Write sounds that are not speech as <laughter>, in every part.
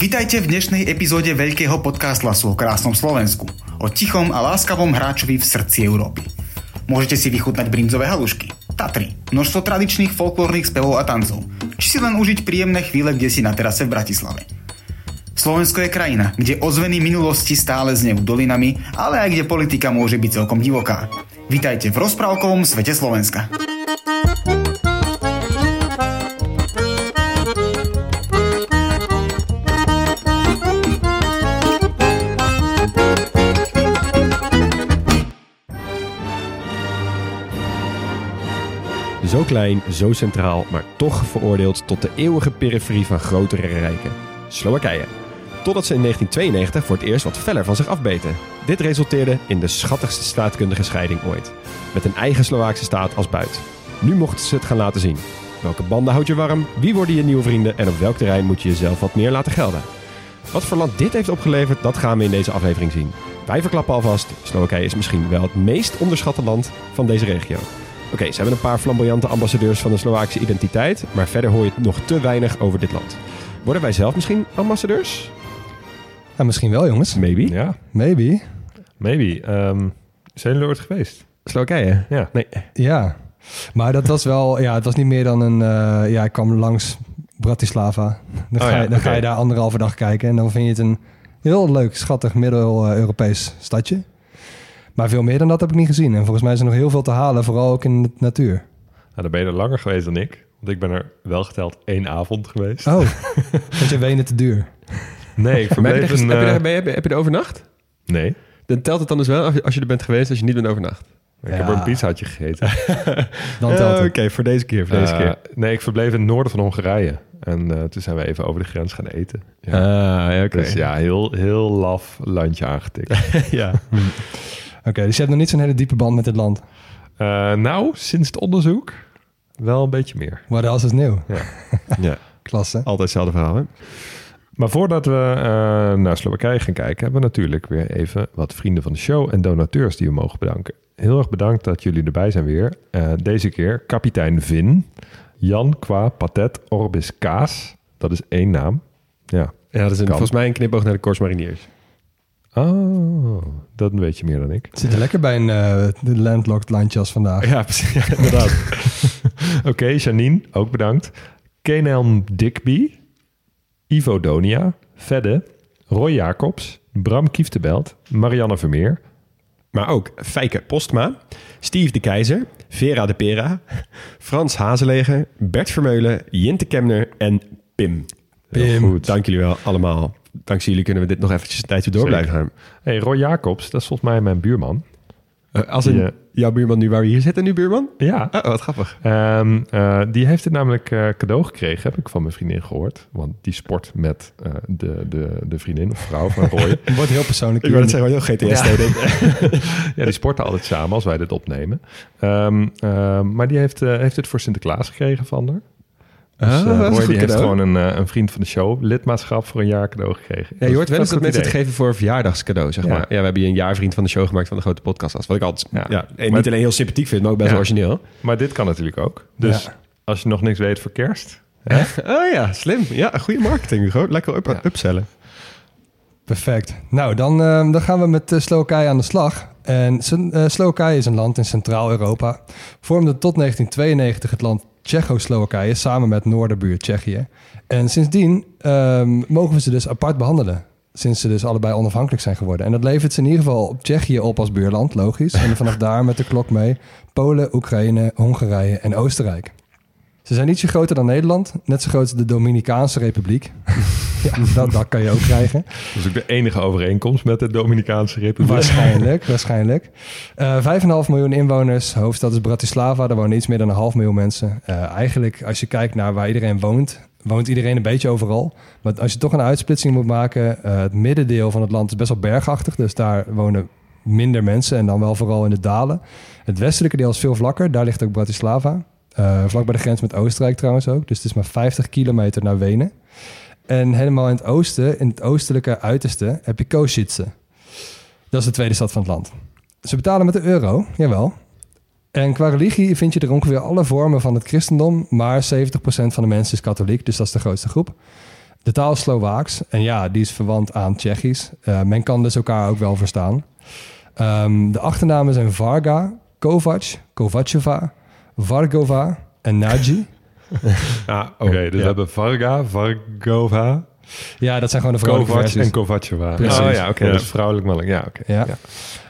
Vítajte v dnešnej epizóde veľkého podcastlasu o krásnom Slovensku. O tichom a láskavom hráčovi v srdci Európy. Môžete si vychutnať brinzové halušky, Tatry, množstvo tradičných folklórnych spevov a tancov, či si len užiť príjemné chvíle kde si na terase v Bratislave. Slovensko je krajina, kde ozveny minulosti stále znejú dolinami, ale aj kde politika môže byť celkom divoká. Vítajte v rozprávkovom svete Slovenska. Zo klein, zo centraal, maar toch veroordeeld tot de eeuwige periferie van grotere rijken. Slowakije. Totdat ze in 1992 voor het eerst wat feller van zich afbeten. Dit resulteerde in de schattigste staatkundige scheiding ooit. Met een eigen Slovaakse staat als buit. Nu mochten ze het gaan laten zien. Welke banden houd je warm? Wie worden je nieuwe vrienden? En op welk terrein moet je jezelf wat meer laten gelden? Wat voor land dit heeft opgeleverd, dat gaan we in deze aflevering zien. Wij verklappen alvast, Slowakije is misschien wel het meest onderschatte land van deze regio. Oké, ze hebben een paar flamboyante ambassadeurs van de Slovaakse identiteit, maar verder hoor je nog te weinig over dit land. Worden wij zelf misschien ambassadeurs? Ja, misschien wel, jongens. Maybe. Ja, Maybe. maybe. Ehm zijn jullie ooit geweest? Slowakije? Ja. Nee. Ja. Maar dat was wel... Ja, het was niet meer dan een... eh, ja, ik kwam langs Bratislava. Dan, Oh ga, ja, je, dan ga je daar anderhalve dag kijken. En dan vind je het een heel leuk, schattig middel-Europees stadje. Maar veel meer dan dat heb ik niet gezien. En volgens mij is er nog heel veel te halen. Vooral ook in de natuur. Nou, dan ben je er langer geweest dan ik. Want ik ben er wel geteld één avond geweest. Oh, <laughs> want je wenen te duur. Nee, ik Maar heb, je verbleef er, een... heb, je er, eh, je- heb je er overnacht? Nee, Dan telt het dan dus wel als je, als je er bent geweest als je niet bent overnacht. ik heb er een pizzaatje gegeten. <laughs> Dan telt het. Oké, voor deze keer, voor deze Eh, keer. nee, ik verbleef in het noorden van Hongarije. En eh, toen zijn we even over de grens gaan eten. Ja. Ah, ja, oké. Dus ja, heel, heel laf landje aangetikt. <laughs> ja. Oké, dus je hebt nog niet zo'n hele diepe band met dit land. Eh, nou, sinds het onderzoek wel een beetje meer. Maar dat is het nieuw. <laughs> ja, Klasse. altijd hetzelfde verhaal, hè? Maar voordat we eh, naar Slowakije gaan kijken, hebben we natuurlijk weer even wat vrienden van de show en donateurs die we mogen bedanken. Heel erg bedankt dat jullie erbij zijn weer. Eh, deze keer kapitein Vin, Jan Qua Patet Orbis Kaas. Dat is één naam. Ja. Ja, dat is een, volgens mij een knipoog naar de Corps Mariniers. Oh, dat weet je meer dan ik. Het zit er lekker bij een eh, de landlocked landje als vandaag. Ja, precies. Ja, inderdaad. <laughs> Oké, Janine, ook bedankt. Kenelm Digby, Ivo Donia, Vedde, Roy Jacobs, Bram Kieftebelt, Marianne Vermeer, Maar ook Fijke Postma, Steve de Keizer, Vera de Pera, Frans Hazeleger, Bert Vermeulen, Jinte Kemner en Pim. Heel Pim. goed. Dank jullie wel allemaal. Dankzij jullie kunnen we dit nog eventjes een tijdje door blijven gaan. Hey, Roy Jacobs, dat is volgens mij mijn buurman. Eh, als een, Ja. jouw buurman nu waar we hier zitten nu, buurman? Ja. Oh, wat grappig. Ehm, eh, die heeft het namelijk eh, cadeau gekregen, heb ik van mijn vriendin gehoord. Want die sport met eh, de, de, de vriendin of vrouw van Roy. <laughs> Het wordt heel persoonlijk. Ik wou net zeggen, heel GTS Ja. <laughs> ja, die sporten altijd samen als wij dit opnemen. Ehm, ehm, maar die heeft, eh, heeft het voor Sinterklaas gekregen van haar. Dus een Roy goed die heeft gewoon een, eh, een vriend van de show lidmaatschap voor een jaar cadeau gekregen. Ja, je hoort wel eens dat mensen het geven voor een verjaardagscadeau, zeg Ja. maar. Ja, we hebben hier een jaarvriend van de show gemaakt van de grote podcast. Wat ik altijd ja. Ja. en Maar- niet alleen heel sympathiek vind, maar ook best origineel. Maar dit kan natuurlijk ook. Dus Ja. als je nog niks weet voor kerst... Hè? Oh ja, slim. Ja, goede marketing, Hugo. Lekker up Ja. upsellen. Perfect. Nou, dan, eh, dan gaan we met eh, Slowakije aan de slag. En Slo- Slowakije is een land in Centraal-Europa. Vormde tot 1992 het land Tsjechoslowakije samen met noorderbuur Tsjechië. En sindsdien ehm, mogen we ze dus apart behandelen. Sinds ze dus allebei onafhankelijk zijn geworden. En dat levert ze in ieder geval op Tsjechië op als buurland, logisch. En vanaf <laughs> daar met de klok mee Polen, Oekraïne, Hongarije en Oostenrijk. Ze zijn ietsje groter dan Nederland. Net zo groot als de Dominicaanse Republiek. <laughs> ja, dat, dat kan je ook krijgen. <laughs> Dat is ook de enige overeenkomst met de Dominicaanse Republiek. Waarschijnlijk, waarschijnlijk. Eh 5,5 miljoen inwoners. Hoofdstad is Bratislava. Daar wonen iets meer dan een half miljoen mensen. Eh, eigenlijk, als je kijkt naar waar iedereen woont... woont iedereen een beetje overal. Maar als je toch een uitsplitsing moet maken... eh, het middendeel van het land is best wel bergachtig. Dus daar wonen minder mensen. En dan wel vooral in de dalen. Het westelijke deel is veel vlakker. Daar ligt ook Bratislava. Eh, vlak bij de grens met Oostenrijk trouwens ook. Dus het is maar 50 kilometer naar Wenen. En helemaal in het oosten, in het oostelijke uiterste, heb je Košice. Dat is de tweede stad van het land. Ze betalen met de euro, jawel. En qua religie vind je er ongeveer alle vormen van het christendom, maar 70% van de mensen is katholiek, dus dat is de grootste groep. De taal is Slovaaks en ja, die is verwant aan Tsjechisch. Eh, men kan dus elkaar ook wel verstaan. Ehm, de achternamen zijn Varga, Kovac, Kovaceva, Vargova en Nagy. <laughs> Ah, oké. dus Ja. we hebben Varga, Vargova, Ja, dat zijn gewoon de vrouwelijke Kovac versies. en Kovaceva. Precies. Oh ja, oké. Dus vrouwelijk, mannelijk. Ja, oké. Ja.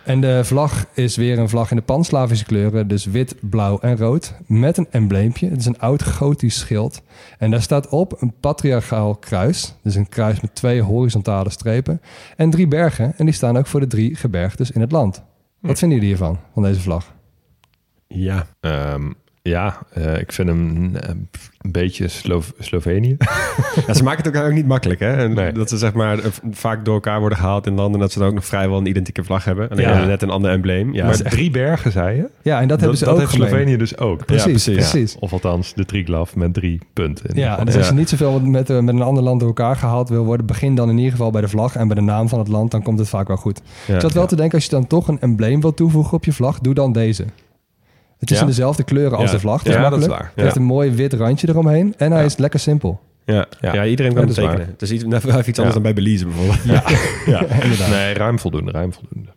En de vlag is weer een vlag in de pan-Slavische kleuren. Dus wit, blauw en rood. Met een embleempje. Het is een oud gotisch schild. En daar staat op een patriarchaal kruis. Dus een kruis met twee horizontale strepen. En drie bergen. En die staan ook voor de drie gebergtes in het land. Wat vinden jullie hiervan, van deze vlag? Ja. Ehm, ja, eh, ik vind hem eh, een beetje Slo Slovenië. <laughs> ja. Ze maken het ook, ook niet makkelijk, hè? En Nee. Dat ze zeg maar eh, vaak door elkaar worden gehaald in landen... dat ze dan ook nog vrijwel een identieke vlag hebben. Alleen Ja. hebben ze net een ander embleem. Ja, maar echt- drie bergen, zei je? Ja, en dat, hebben ze dat ook heeft gemeen. Slovenië dus ook. Precies, Ja, precies. Of althans, de Triglav met drie punten. Ja, dus als je niet zoveel met, met een ander land door elkaar gehaald wil worden... begin dan in ieder geval bij de vlag en bij de naam van het land. Dan komt het vaak wel goed. Ja. Ik zat wel te denken, als je dan toch een embleem wil toevoegen op je vlag, doe dan deze. Het is Ja? in dezelfde kleuren als Ja. de vlag. Dat is Ja, dat is waar. Het heeft Ja. een mooi wit randje eromheen. En hij is lekker simpel. ja. Ja. Ja. iedereen kan Ja, het dat is tekenen. Het is iets, <laughs> even iets anders Ja. dan bij Belize bijvoorbeeld. <laughs> Ja, inderdaad. nee, ruim voldoende, ruim voldoende.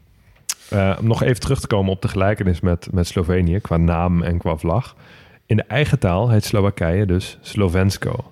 Eh, om nog even terug te komen op de gelijkenis met, met Slovenië, qua naam en qua vlag. In de eigen taal heet Slowakije dus Slovensko.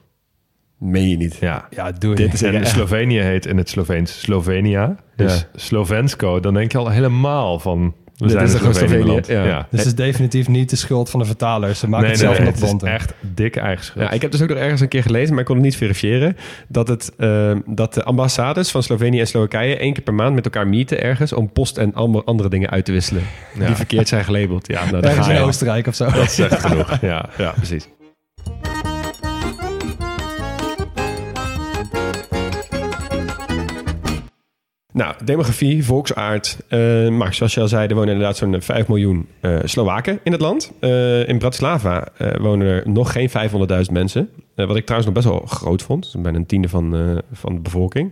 Meen je niet. Ja, Ja, doe dit is en Slovenië heet in het Sloveens Slovenia. Dus Ja. Slovensko, dan denk je al helemaal van... We Dit zijn is een gewoon Slovenië. Ja. Ja. Dus het is definitief niet de schuld van de vertalers. Ze maken Nee, het nee, zelf nee, nog het is echt dik eigen schuld. Ja, ik heb dus ook nog ergens een keer gelezen, maar ik kon het niet verifiëren. Dat, het, eh, dat de ambassades van Slovenië en Slowakije één keer per maand met elkaar meeten ergens om post en ander- andere dingen uit te wisselen. Ja. Die verkeerd zijn gelabeld. Ja, nou, Ergens in. Oostenrijk of zo. Dat zegt genoeg. Ja, ja, precies. Nou, demografie, volksaard. eh maar zoals je al zei, er wonen inderdaad zo'n 5 miljoen eh Slowaken in het land. Eh, in Bratislava eh, wonen er nog geen 500.000 mensen. Eh, wat ik trouwens nog best wel groot vond. Is bijna een tiende van, eh, van de bevolking.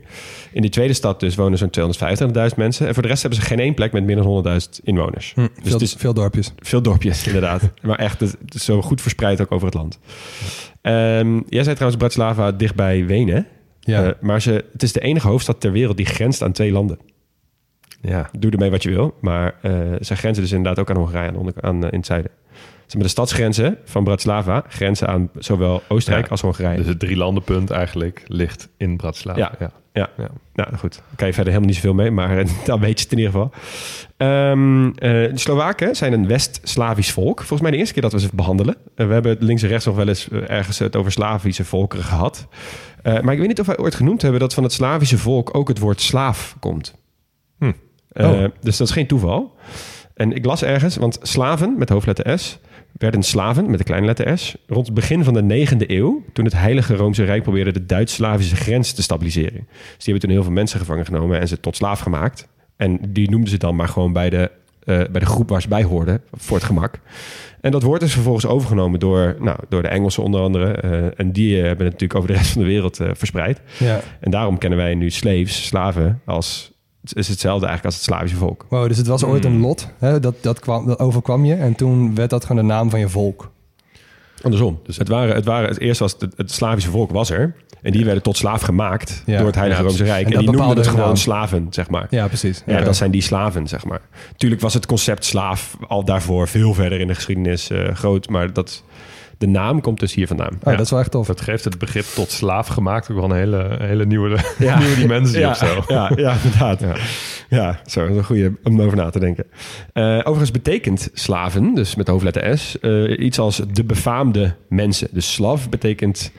In die tweede stad dus wonen zo'n 250.000 mensen. En voor de rest hebben ze geen één plek met meer dan 100.000 inwoners. Hm, Dus veel, het is veel dorpjes. veel dorpjes, inderdaad. <laughs> maar echt het zo goed verspreid ook over het land. Ehm, jij zei trouwens Bratislava dichtbij Wenen. Ja. Eh, maar ze, het is de enige hoofdstad ter wereld die grenst aan twee landen. Ja. Doe ermee wat je wil. Maar eh ze grenzen dus inderdaad ook aan Hongarije aan, aan, eh, in het zuiden. Zeg maar, de stadsgrenzen van Bratislava grenzen aan zowel Oostenrijk Ja. als Hongarije. Dus het drie landenpunt eigenlijk ligt in Bratislava. Ja. ja. Ja, Ja. nou goed. Daar kan je verder helemaal niet zoveel mee, maar <laughs> dan weet je het in ieder geval. Eh, de Slowaken zijn een West-Slavisch volk. Volgens mij de eerste keer dat we ze behandelen. Eh, we hebben links en rechts nog wel eens ergens het over Slavische volkeren gehad. Eh, maar ik weet niet of wij ooit genoemd hebben dat van het Slavische volk ook het woord slaaf komt. Hm. Eh, Oh. Dus dat is geen toeval. En ik las ergens, want slaven met hoofdletter S werden slaven met de kleine letter S rond het begin van de 9e eeuw, toen het Heilige Roomse Rijk probeerde de Duits-Slavische grens te stabiliseren. Dus die hebben toen heel veel mensen gevangen genomen en ze tot slaaf gemaakt. En die noemden ze dan maar gewoon bij de, eh, bij de groep waar ze bij hoorden, voor het gemak. En dat woord is vervolgens overgenomen door, nou, door de Engelsen onder andere. eh, en die eh, hebben het natuurlijk over de rest van de wereld eh, verspreid. Ja. En daarom kennen wij nu slaves, slaven, als het is hetzelfde eigenlijk als het Slavische volk. Wow, dus het was ooit Hmm. een lot. Hè? Dat, dat, kwam, dat overkwam je. En toen werd dat gewoon de naam van je volk. Andersom. Dus het, waren, het, waren, het eerste was het, het Slavische volk was er. En die werden tot slaaf gemaakt Ja. door het Heilige Ja, Roomse. Rijk. En die noemden het gewoon naam. slaven, zeg maar. Ja, precies. Ja, dat zijn die slaven, zeg maar. Tuurlijk was het concept slaaf al daarvoor veel verder in de geschiedenis eh, groot. Maar dat, de naam komt dus hier vandaan. Oh, Dat is wel echt tof. Dat geeft het begrip tot slaaf gemaakt ook wel een hele, hele nieuwe, <laughs> nieuwe dimensie ja, of zo. Ja, ja inderdaad. Ja. Ja. zo, dat is een goede om over na te denken. Eh, overigens betekent slaven, dus met hoofdletter S, eh, iets als de befaamde mensen. Dus slav betekent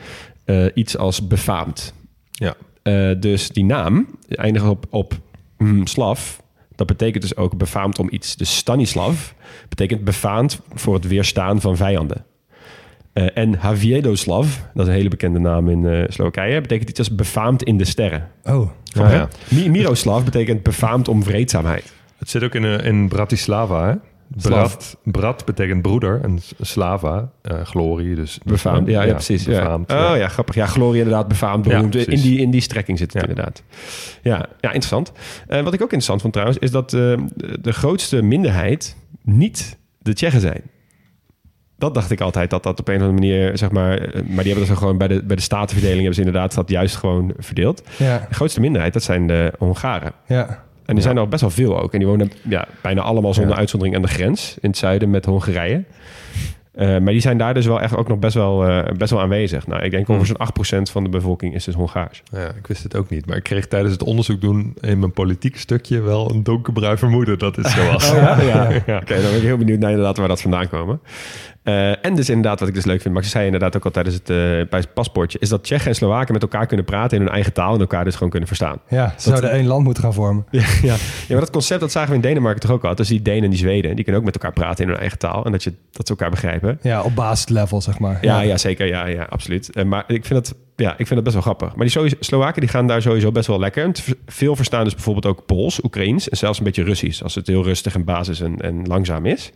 eh, iets als befaamd. Ja. Eh, dus die naam eindigt op, op mm, slav. Dat betekent dus ook befaamd om iets. Dus Stanislav betekent befaamd voor het weerstaan van vijanden. Eh, en Haviedoslav, dat is een hele bekende naam in eh, Slowakije, betekent iets als befaamd in de sterren. Oh, Ah, ja. Mi- Miroslav betekent befaamd om vreedzaamheid. Het zit ook in, eh, in Bratislava, hè? Slav. Brat, Brat betekent broeder en Slava, eh, glorie. Dus Befaamd, ja, ja, precies. Ja. Befaamd, oh ja. ja, grappig. Ja, Gloria inderdaad, befaamd, Ja, beroemd. in, die, in die strekking zit het Ja. inderdaad. Ja, ja interessant. Eh, wat ik ook interessant vond trouwens, is dat eh, de- de grootste minderheid niet de Tsjechen zijn. Dat dacht ik altijd, dat dat op een of andere manier, zeg maar... eh, Maar die hebben dat zo gewoon bij de, bij de statenverdeling... hebben ze inderdaad dat juist gewoon verdeeld. ja, De grootste minderheid, dat zijn de Hongaren. ja. En die zijn er al best wel veel ook. En die wonen ja, bijna allemaal zonder Ja. uitzondering aan de grens in het zuiden met Hongarije. Eh, maar die zijn daar dus wel echt ook nog best wel, eh, best wel aanwezig. Nou, ik denk Hmm. ongeveer zo'n 8% van de bevolking is dus Hongaars. Ja, ik wist het ook niet. Maar ik kreeg tijdens het onderzoek doen in mijn politiek stukje wel een donkerbruin vermoeden dat het zo was. Oh, ja? <laughs> Ja. ja. Oké, dan ben ik heel benieuwd naar inderdaad waar dat vandaan komen. Eh, en dus inderdaad, wat ik dus leuk vind, Max zei inderdaad ook al tijdens het, eh, bij het paspoortje, is dat Tsjechen en Slowaken met elkaar kunnen praten in hun eigen taal en elkaar dus gewoon kunnen verstaan. Ja, ze zouden één land moeten gaan vormen. <laughs> Ja, ja. ja, maar dat concept dat zagen we in Denemarken toch ook al. Dus die Denen en die Zweden, die kunnen ook met elkaar praten in hun eigen taal en dat, je, dat ze elkaar begrijpen. Ja, op basislevel, zeg maar. Ja, ja, zeker. Ja, ja absoluut. Eh, maar ik vind, dat, ja, ik vind dat best wel grappig. Maar die sowieso- Slowaken die gaan daar sowieso best wel lekker. Veel verstaan dus bijvoorbeeld ook Pools, Oekraïens en zelfs een beetje Russisch. Als het heel rustig en basis en, en langzaam is.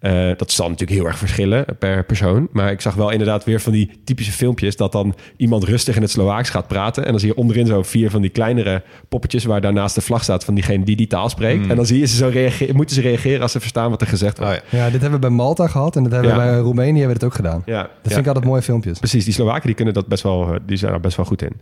Eh, dat zal natuurlijk heel erg verschillen per persoon. Maar ik zag wel inderdaad weer van die typische filmpjes... dat dan iemand rustig in het Slovaaks gaat praten... en dan zie je onderin zo vier van die kleinere poppetjes... waar daarnaast de vlag staat van diegene die die taal spreekt. En dan zie je ze zo reageren, moeten ze reageren als ze verstaan wat er gezegd wordt. Oh, ja. Ja, dit hebben we bij Malta gehad en dat hebben Ja. we bij Roemenië hebben we het ook gedaan. Ja, Dat ja. vind ik altijd mooie filmpjes. Precies, die Slowaken die kunnen dat best wel, die zijn er best wel goed in.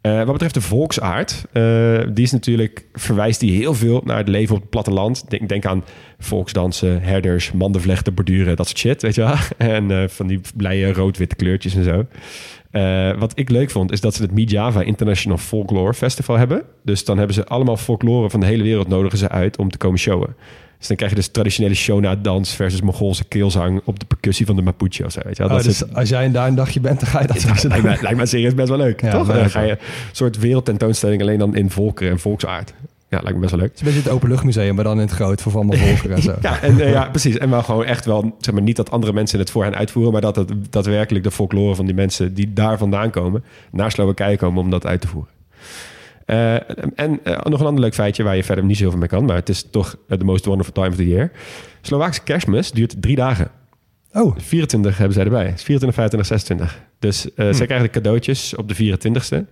Eh, wat betreft de volksaard, eh, die is natuurlijk, verwijst die heel veel naar het leven op het platteland. Denk, denk aan volksdansen, herders, mandenvlechten, borduren, dat soort shit, weet je wel. <laughs> En eh, van die blije rood-witte kleurtjes en zo. Wat ik leuk vond, is dat ze het Mijava International Folklore Festival hebben. Dus dan hebben ze allemaal folklore van de hele wereld nodigen ze uit om te komen showen. Dus dan krijg je dus traditionele Shona-dans versus Mongoolse keelzang op de percussie van de Mapuche of zo. Weet je wel? Oh, Dat dus als jij daar een dagje bent, dan ga je dat <laughs> ja, lijkt, me, lijkt me serieus best wel leuk, Ja, toch? Dan ga je een soort wereldtentoonstelling alleen dan in volkeren en volksaard. Ja, lijkt me best wel leuk. Het is een beetje het openluchtmuseum, maar dan in het groot voor allemaal <laughs> volkeren en zo. Ja, en, eh, ja, precies. En wel gewoon echt wel, zeg maar, niet dat andere mensen het voor hen uitvoeren, maar dat het daadwerkelijk de folklore van die mensen die daar vandaan komen, naar Slowakije komen om dat uit te voeren. Eh, en eh, nog een ander leuk feitje waar je verder niet zoveel mee kan, maar het is toch eh, the most wonderful time of the year. Slovaakse kerstmis duurt drie dagen. Oh, 24 hebben zij erbij. 24, 25, 26. Dus eh zij krijgen de cadeautjes op de 24ste.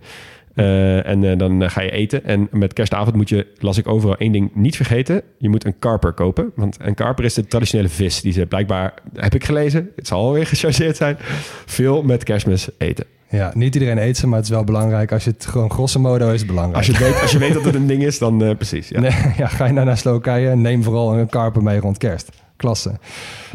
Eh, en dan ga je eten. En met kerstavond moet je, las ik overal, één ding niet vergeten. Je moet een karper kopen. Want een karper is de traditionele vis. Die ze blijkbaar, heb ik gelezen, het zal alweer gechargeerd zijn, veel met kerstmis eten. Ja, niet iedereen eet ze, maar het is wel belangrijk. Als je het gewoon grosso modo is het belangrijk. Als je, weet, als je weet dat het een ding is, dan eh, precies. Ja. Nee, <laughs> ja, ga je nou naar Slowakije, neem vooral een karper mee rond kerst. Klasse.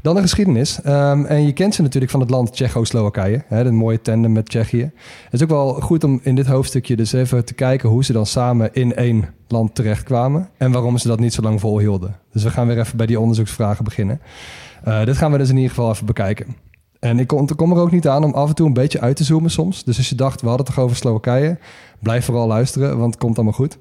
Dan de geschiedenis. Ehm, en je kent ze natuurlijk van het land Tsjechoslowakije. Hè, de mooie tandem met Tsjechië. Het is ook wel goed om in dit hoofdstukje dus even te kijken... hoe ze dan samen in één land terechtkwamen... en waarom ze dat niet zo lang volhielden. Dus we gaan weer even bij die onderzoeksvragen beginnen. Eh, dit gaan we dus in ieder geval even bekijken. En ik kom, er ook niet aan om af en toe een beetje uit te zoomen soms. Dus als je dacht, we hadden het toch over Slowakije... blijf vooral luisteren, want het komt allemaal goed.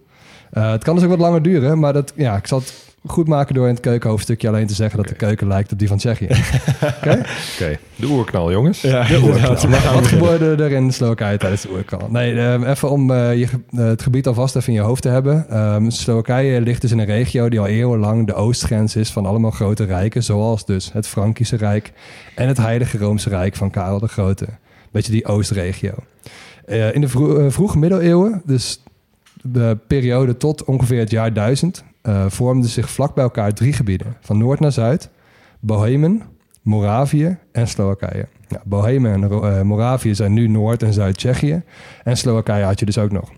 Eh, het kan dus ook wat langer duren, maar dat, ja, ik zal het goed maken door in het keukenhoofdstukje alleen te zeggen dat de keuken lijkt op die van Tsjechië. <laughs> Oké? Oké, de oerknal, jongens. Ja, De oerknal. Wat gebeurde er in Slowakije tijdens de oerknal? Nee, eh, even om eh, je, eh, het gebied alvast even in je hoofd te hebben. Ehm, Slowakije ligt dus in een regio die al eeuwenlang de oostgrens is van allemaal grote rijken, zoals dus het Frankische Rijk en het Heilige Roomse Rijk van Karel de Grote. Beetje die oostregio. Eh, in de vro- vroege middeleeuwen, dus de periode tot ongeveer het jaar 1000, eh, vormden zich vlak bij elkaar drie gebieden. Van noord naar zuid. Bohemen, Moravië en Slowakije. Bohemen en eh, Moravië zijn nu Noord- en Zuid-Tsjechië. En Slowakije had je dus ook nog.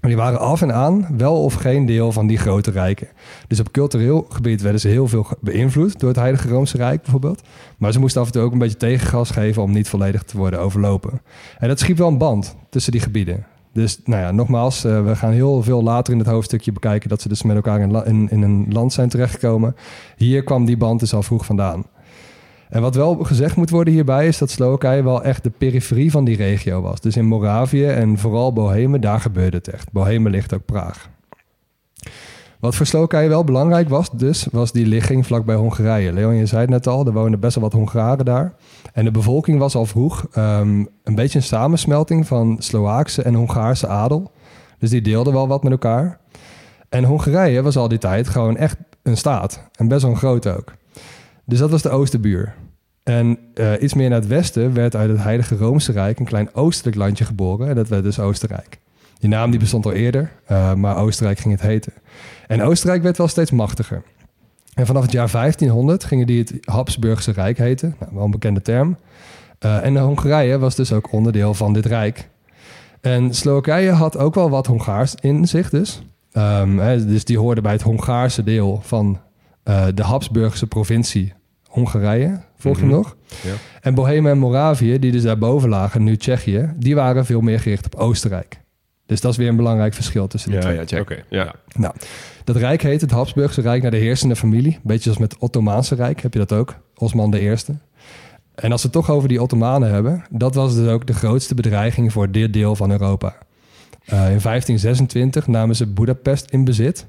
Maar die waren af en aan wel of geen deel van die grote rijken. Dus op cultureel gebied werden ze heel veel beïnvloed door het Heilige Roomse Rijk bijvoorbeeld. Maar ze moesten af en toe ook een beetje tegengas geven om niet volledig te worden overlopen. En dat schiep wel een band tussen die gebieden. Dus nou ja, nogmaals, eh, we gaan heel veel later in het hoofdstukje bekijken dat ze dus met elkaar in, in een land zijn terechtgekomen. Hier kwam die band dus al vroeg vandaan. En wat wel gezegd moet worden hierbij is dat Slowakije wel echt de periferie van die regio was. Dus in Moravië en vooral Bohemen, daar gebeurde het echt. Bohemen ligt ook Praag. Wat voor Slowakije wel belangrijk was, dus, was die ligging vlakbij Hongarije. Leon, je zei het net al, er woonden best wel wat Hongaren daar. En de bevolking was al vroeg ehm, een beetje een samensmelting van Slovaakse en Hongaarse adel. Dus die deelden wel wat met elkaar. En Hongarije was al die tijd gewoon echt een staat. En best wel groot ook. Dus dat was de oosterbuur. En eh, iets meer naar het westen werd uit het Heilige Roomse Rijk een klein oostelijk landje geboren. En dat werd dus Oostenrijk. Die naam die bestond al eerder, eh, maar Oostenrijk ging het heten. En Oostenrijk werd wel steeds machtiger. En vanaf het jaar 1500 gingen die het Habsburgse Rijk heten. Nou, wel een bekende term. Eh, en Hongarije was dus ook onderdeel van dit rijk. En Slowakije had ook wel wat Hongaars in zich dus. Ehm, hè, dus die hoorden bij het Hongaarse deel van eh, de Habsburgse provincie Hongarije. Volg je me nog? Ja. En Bohemen en Moravië, die dus daarboven lagen, nu Tsjechië, die waren veel meer gericht op Oostenrijk. Dus dat is weer een belangrijk verschil tussen die Ja, twee. ja, check. Oké. Ja. Nou, dat rijk heet het Habsburgse Rijk naar de heersende familie. Beetje zoals met het Ottomaanse Rijk heb je dat ook. Osman de Eerste. En als we het toch over die Ottomanen hebben... dat was dus ook de grootste bedreiging voor dit deel van Europa. Eh, in 1526 namen ze Budapest in bezit...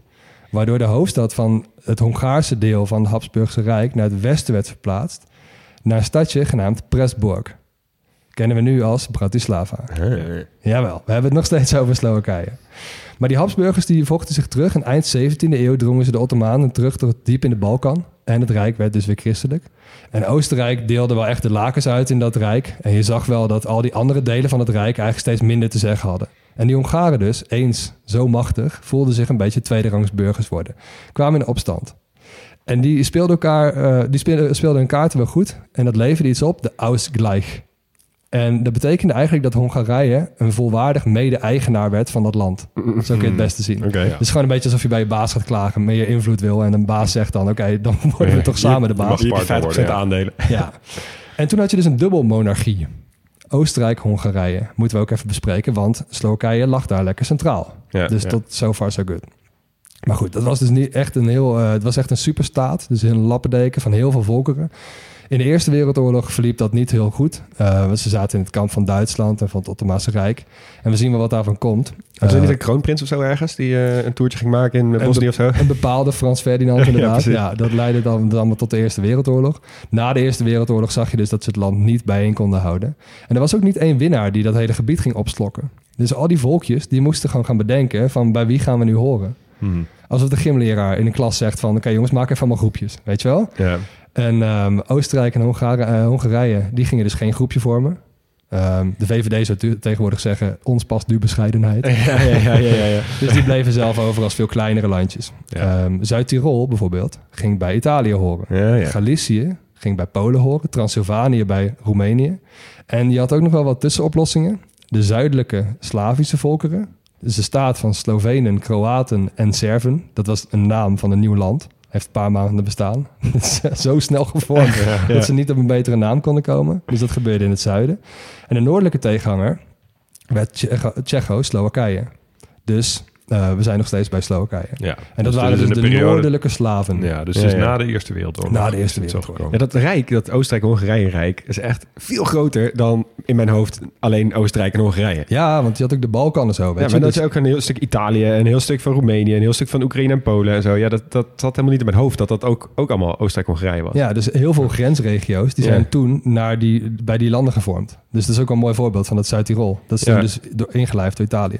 waardoor de hoofdstad van het Hongaarse deel van het Habsburgse Rijk... naar het westen werd verplaatst... naar een stadje genaamd Pressburg. Kennen we nu als Bratislava. Jawel, we hebben het nog steeds over Slowakije. Maar die Habsburgers die vochten zich terug. En eind 17e eeuw drongen ze de Ottomanen terug tot diep in de Balkan. En het Rijk werd dus weer christelijk. En Oostenrijk deelde wel echt de lakens uit in dat Rijk. En je zag wel dat al die andere delen van het Rijk eigenlijk steeds minder te zeggen hadden. En die Hongaren dus, eens zo machtig, voelden zich een beetje tweederangs burgers worden. Kwamen in opstand. En die speelden, elkaar, eh, die speelden, speelden hun kaarten wel goed. En dat leverde iets op, de Ausgleich. En dat betekende eigenlijk dat Hongarije een volwaardig mede-eigenaar werd van dat land. Zo kun je het beste zien. Oké. Het is gewoon een beetje alsof je bij je baas gaat klagen, meer invloed wil. En een baas zegt dan, oké, dan <laughs> worden we toch samen de Je baas. mag hier partner 50% worden, ja. aandelen. <laughs> Ja. En toen had je dus een dubbel monarchie. Oostenrijk-Hongarije. Moeten we ook even bespreken, want Slowakije lag daar lekker centraal. Ja, dus ja. tot so far so good. Maar goed, dat was dus niet echt een heel... eh, het was echt een superstaat. Dus een lappendeken van heel veel volkeren. In de Eerste Wereldoorlog verliep dat niet heel goed. Eh, want ze zaten in het kamp van Duitsland en van het Ottomaanse Rijk. En we zien wel wat daarvan komt. Was er Eh, niet een kroonprins of zo ergens die eh, een toertje ging maken in eh, Bosnië of zo? een bepaalde Frans Ferdinand <laughs> inderdaad. ja, dat leidde dan allemaal tot de Eerste Wereldoorlog. Na de Eerste Wereldoorlog zag je dus dat ze het land niet bijeen konden houden. En er was ook niet één winnaar die dat hele gebied ging opslokken. Dus al die volkjes, die moesten gewoon gaan bedenken van bij wie gaan we nu horen. Hmm. Alsof de gymleraar in de klas zegt van... oké jongens, maak even allemaal groepjes, weet je wel? Ja. En ehm, Oostenrijk en Hongare- eh, Hongarije, die gingen dus geen groepje vormen. Ehm, de VVD zou tegenwoordig zeggen, ons past nu bescheidenheid. <laughs> Ja, ja, ja, ja, ja. <laughs> Dus die bleven zelf over als veel kleinere landjes. Ehm, Zuid-Tirol bijvoorbeeld ging bij Italië horen. Galicië ging bij Polen horen. Transylvanië bij Roemenië. En je had ook nog wel wat tussenoplossingen. De zuidelijke Slavische volkeren. Dus de staat van Slovenen, Kroaten en Serven. Dat was een naam van een nieuw land. Heeft een paar maanden bestaan. <laughs> Zo snel gevormd dat ze niet op een betere naam konden komen. Dus dat gebeurde in het zuiden. En de noordelijke tegenhanger werd Tsjecho- Tsjecho-Slowakije. Dus eh, we zijn nog steeds bij Slowakije. Ja. En dat Dus waren dus de periode- noordelijke Slaven. Ja, dus Ja, ja. na de Eerste Wereldoorlog. Na de Eerste Wereldoorlog. Ja, dat rijk, dat Oostenrijk-Hongarije-rijk, is echt veel groter dan in mijn hoofd alleen Oostenrijk en Hongarije. Ja, want je had ook de Balkan en zo. Weet Ja, je? maar dat Dus- is ook een heel stuk Italië, een heel stuk van Roemenië, een heel stuk van Oekraïne en Polen en zo. Ja, dat, dat zat helemaal niet in mijn hoofd dat dat ook, ook allemaal Oostenrijk-Hongarije was. Ja, dus heel veel grensregio's die Ja. zijn toen naar die, bij die landen gevormd. Dus dat is ook een mooi voorbeeld van dat Zuid-Tirol. Dat is dus door, ingelijfd door Italië.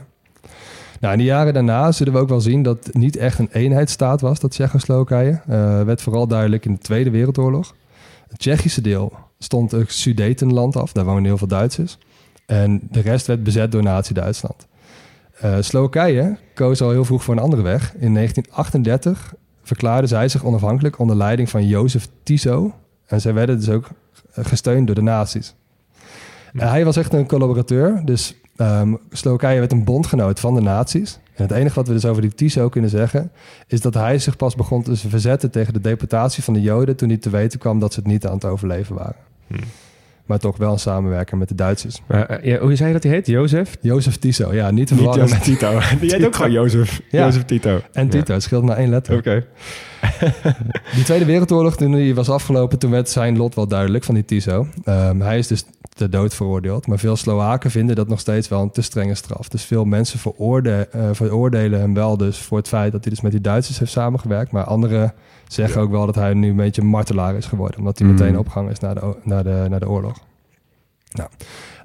Nou, in de jaren daarna zullen we ook wel zien dat het niet echt een eenheidsstaat was, dat Tsjechoslowakije. Eh werd vooral duidelijk in de Tweede Wereldoorlog. Het Tsjechische deel stond het Sudetenland af, daar woonden heel veel Duitsers. En de rest werd bezet door Nazi-Duitsland. Eh, Slowakije koos al heel vroeg voor een andere weg. In 1938 verklaarde zij zich onafhankelijk onder leiding van Jozef Tiso. En zij werden dus ook gesteund door de nazi's. Hij was echt een collaborateur, dus Slowakije werd een bondgenoot van de nazi's. En het enige wat we dus over die Tiso kunnen zeggen... is dat hij zich pas begon te verzetten tegen de deportatie van de Joden... toen hij te weten kwam dat ze het niet aan het overleven waren. Hmm. Maar toch wel een samenwerker met de Duitsers. Maar, eh, ja, hoe zei je dat hij heet? Jozef? Jozef Tiso, ja, niet te Niet verwarren met... Tito. <laughs> Die heet ook gewoon Jozef. Ja. Jozef Tito. En Tito, het scheelt maar één letter. Oké. <laughs> Die Tweede Wereldoorlog, toen die was afgelopen, toen werd zijn lot wel duidelijk van die Tiso. Ehm, hij is dus ter dood veroordeeld. Maar veel Slowaken vinden dat nog steeds wel een te strenge straf. Dus veel mensen veroorde, eh, veroordelen hem wel dus voor het feit dat hij dus met die Duitsers heeft samengewerkt. Maar anderen zeggen ook wel dat hij nu een beetje martelaar is geworden. Omdat hij Mm. meteen opgehangen is naar de, de, de oorlog. Nou,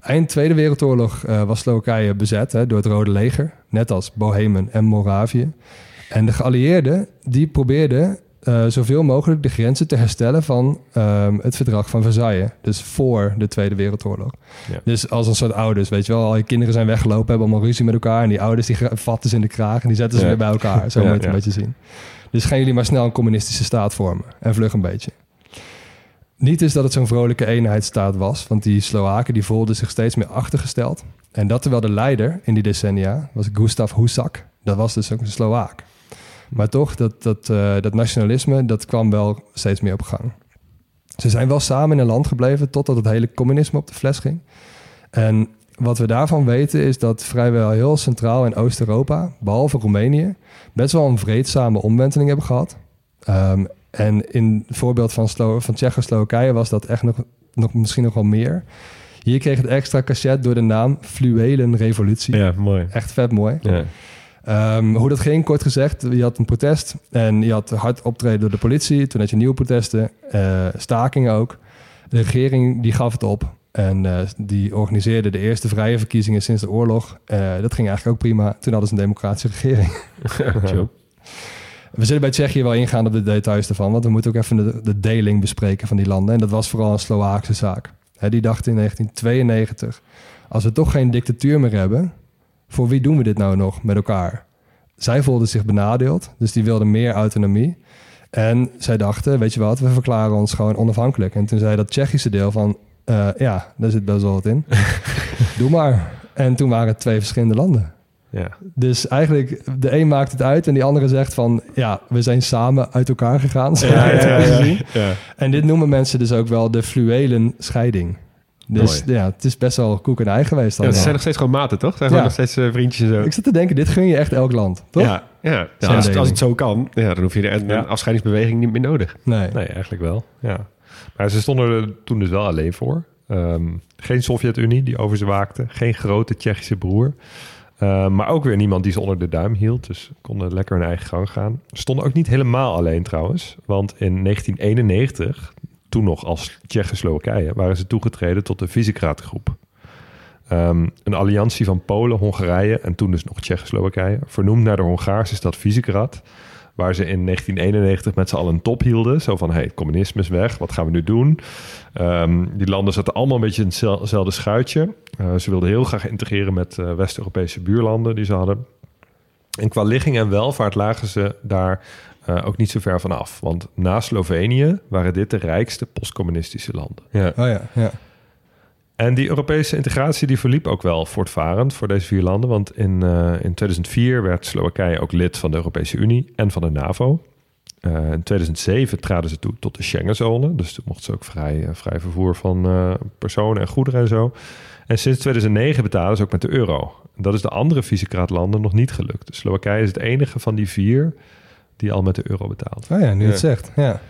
eind Tweede Wereldoorlog eh, was Slowakije bezet hè, door het Rode Leger. Net als Bohemen en Moravië. En de geallieerden die probeerden eh, zoveel mogelijk de grenzen te herstellen van ehm, het verdrag van Versailles. Dus voor de Tweede Wereldoorlog. Ja. Dus als een soort ouders, weet je wel, al je kinderen zijn weggelopen, hebben allemaal ruzie met elkaar. En die ouders die vatten ze in de kraag en die zetten ze Ja. weer bij elkaar. Zo <laughs> Ja, moet je het een beetje zien. Dus gaan jullie maar snel een communistische staat vormen. En vlug een beetje. Niet is dat het zo'n vrolijke eenheidsstaat was, want die Slowaken die voelden zich steeds meer achtergesteld. En dat terwijl de leider in die decennia was Gustav Husak. Dat was dus ook een Slowaak. Maar toch, dat, dat, eh, dat nationalisme, dat kwam wel steeds meer op gang. Ze zijn wel samen in een land gebleven totdat het hele communisme op de fles ging. En wat we daarvan weten is dat vrijwel heel Centraal- en Oost-Europa, behalve Roemenië, best wel een vreedzame omwenteling hebben gehad. Ehm, en in het voorbeeld van, Slo van Tsjechoslowakije was dat echt nog, nog misschien nog wel meer. Hier kreeg het extra cachet door de naam Fluwelen Revolutie. Ja, mooi. Echt vet mooi. Ja. Ehm, hoe dat ging, kort gezegd, je had een protest en je had hard optreden door de politie. Toen had je nieuwe protesten, eh, stakingen ook. De regering die gaf het op en eh, die organiseerde de eerste vrije verkiezingen sinds de oorlog. Eh, dat ging eigenlijk ook prima. Toen hadden ze een democratische regering. <laughs> We zullen bij Tsjechië wel ingaan op de details ervan, want we moeten ook even de, de deling bespreken van die landen. En dat was vooral een Slovaakse zaak. Die dachten in 1992, als we toch geen dictatuur meer hebben, voor wie doen we dit nou nog met elkaar? Zij voelden zich benadeeld, dus die wilden meer autonomie. En zij dachten, weet je wat, we verklaren ons gewoon onafhankelijk. En toen zei dat Tsjechische deel van, eh, ja, daar zit best wel wat in. <laughs> Doe maar. En toen waren het twee verschillende landen. Ja. Dus eigenlijk, de een maakt het uit en die andere zegt van... ja, we zijn samen uit elkaar gegaan. ja. En dit noemen mensen dus ook wel de fluwelen scheiding. Dus Mooi. ja, het is best wel koek en ei geweest Ja, allemaal. ze zijn nog steeds gewoon maten, toch? Ze zijn Ja. nog steeds eh, vriendjes en zo. Ik zit te denken, dit gun je echt elk land, toch? Ja, ja. Ja, als, het- als deling. het zo kan, ja, dan hoef je een, Ja. een afscheidingsbeweging niet meer nodig. Nee. Nee, eigenlijk wel. Ja. Maar ze stonden er toen dus wel alleen voor. Ehm, geen Sovjet-Unie die over ze waakte. Geen grote Tsjechische broer. Ehm, maar ook weer niemand die ze onder de duim hield. Dus konden lekker hun eigen gang gaan. Ze stonden ook niet helemaal alleen trouwens. Want in 1991, toen nog als Tsjechoslowakije... waren ze toegetreden tot de Visegrad-groep. Ehm, een alliantie van Polen, Hongarije en toen dus nog Tsjechoslowakije... vernoemd naar de Hongaarse stad Visegrad... waar ze in 1991 met z'n allen een top hielden. Zo van, hey, het communisme is weg, wat gaan we nu doen? Ehm, die landen zaten allemaal een beetje in hetzel- hetzelfde schuitje. Eh, ze wilden heel graag integreren met eh, West-Europese buurlanden die ze hadden. En qua ligging en welvaart lagen ze daar eh, ook niet zo ver van af. Want na Slovenië waren dit de rijkste postcommunistische landen. Ja. Oh ja, ja. En die Europese integratie die verliep ook wel voortvarend voor deze vier landen. Want in, eh, in 2004 werd Slowakije ook lid van de Europese Unie en van de NAVO. Eh, in 2007 traden ze toe tot de Schengenzone. Dus toen mochten ze ook vrij, vrij vervoer van eh, personen en goederen en zo. En sinds 2009 betalen ze ook met de euro. Dat is de andere Visegrad-landen nog niet gelukt. Dus Slowakije is het enige van die vier die al met de euro betaalt. Oh ja, nu Ja. het zegt. Ja.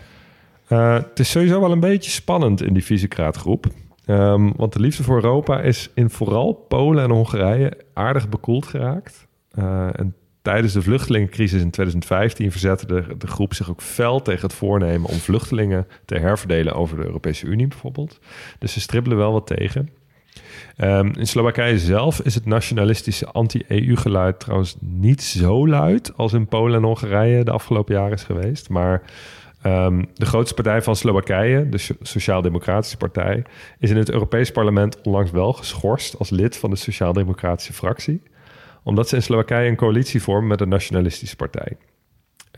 Eh, het is sowieso wel een beetje spannend in die Visegrad-groep. Ehm, want de liefde voor Europa is in vooral Polen en Hongarije aardig bekoeld geraakt. Eh, en tijdens de vluchtelingencrisis in 2015 verzette de, de groep zich ook fel tegen het voornemen om vluchtelingen te herverdelen over de Europese Unie bijvoorbeeld. Dus ze stribbelen wel wat tegen. Ehm, in Slowakije zelf is het nationalistische anti-EU-geluid trouwens niet zo luid als in Polen en Hongarije de afgelopen jaren is geweest. Maar ehm, de grootste partij van Slowakije, de So- Sociaal-Democratische Partij, is in het Europees Parlement onlangs wel geschorst als lid van de Sociaal-Democratische fractie. Omdat ze in Slowakije een coalitie vormen met een nationalistische partij.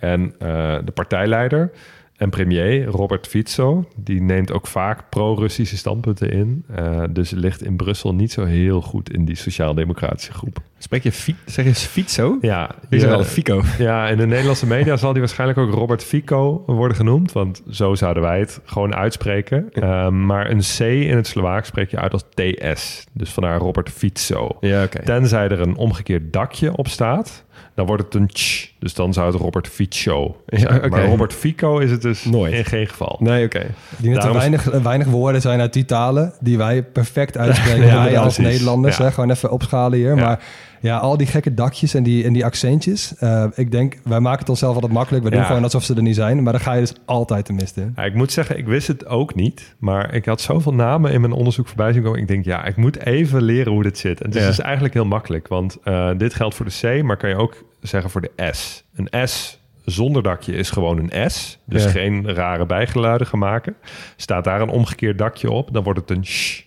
En eh, de partijleider en premier Robert Fico, die neemt ook vaak pro-Russische standpunten in. Uh, dus ligt in Brussel niet zo heel goed in die sociaal-democratische groep. Spreek je, fi zeg je Fico? Ja. Is al een Fico? Ja, in de Nederlandse media zal die waarschijnlijk ook Robert Fico worden genoemd. Want zo zouden wij het gewoon uitspreken. Uh, maar een C in het Slovaaks spreek je uit als TS. Dus vandaar Robert Fico. Ja, okay. Tenzij er een omgekeerd dakje op staat dan wordt het een ch. Dus dan zou het Robert Fico zijn. Ja, okay. Maar Robert Fico is het dus Nooit. in geen geval. Nee, oké. Okay. Die er weinig, weinig woorden zijn uit die talen die wij perfect <laughs> uitspreken. ja, wij als precies. Nederlanders. Ja. Hè? Gewoon even opschalen hier. Maar ja, al die gekke dakjes en die, en die accentjes. Uh, ik denk, wij maken het onszelf altijd makkelijk. We doen gewoon alsof ze er niet zijn. Maar dan ga je dus altijd te misten. Ja, ik moet zeggen, ik wist het ook niet. Maar ik had zoveel namen in mijn onderzoek voorbij zien komen. Ik denk, ja, ik moet even leren hoe dit zit. En het is dus eigenlijk heel makkelijk. Want uh, dit geldt voor de C, maar kan je ook zeggen voor de S. Een S zonder dakje is gewoon een S. Dus geen rare bijgeluiden gaan maken. Staat daar een omgekeerd dakje op, dan wordt het een sh.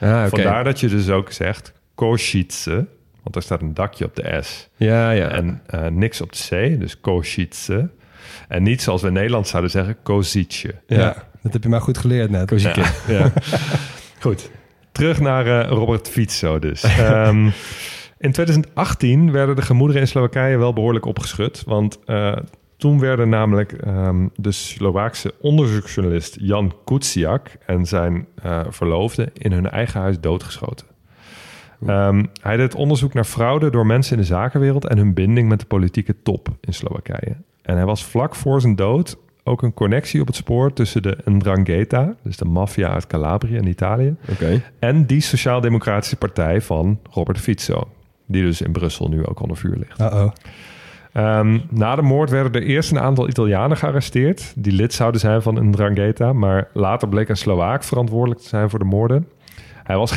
Ah, okay. Vandaar dat je dus ook zegt Koshitse. Want er staat een dakje op de S. Ja, ja. En uh, niks op de C, dus Koshitse. En niet zoals we in Nederland zouden zeggen, Kozitje. Ja, ja, dat heb je maar goed geleerd net. Ja. ja. <laughs> goed. Terug naar uh, Robert Fico dus. um, <laughs> in 2018 werden de gemoederen in Slowakije wel behoorlijk opgeschud. Want uh, toen werden namelijk um, de Slovaakse onderzoeksjournalist Jan Kuciak en zijn uh, verloofde in hun eigen huis doodgeschoten. Um, hij deed onderzoek naar fraude door mensen in de zakenwereld en hun binding met de politieke top in Slowakije. En hij was vlak voor zijn dood ook een connectie op het spoor tussen de Ndrangheta, dus de maffia uit Calabrië in Italië, okay. en die sociaal-democratische partij van Robert Fico, die dus in Brussel nu ook onder vuur ligt. Uh-oh. Um, na de moord werden er eerst een aantal Italianen gearresteerd, die lid zouden zijn van Ndrangheta, maar later bleek een Slovaak verantwoordelijk te zijn voor de moorden. Hij was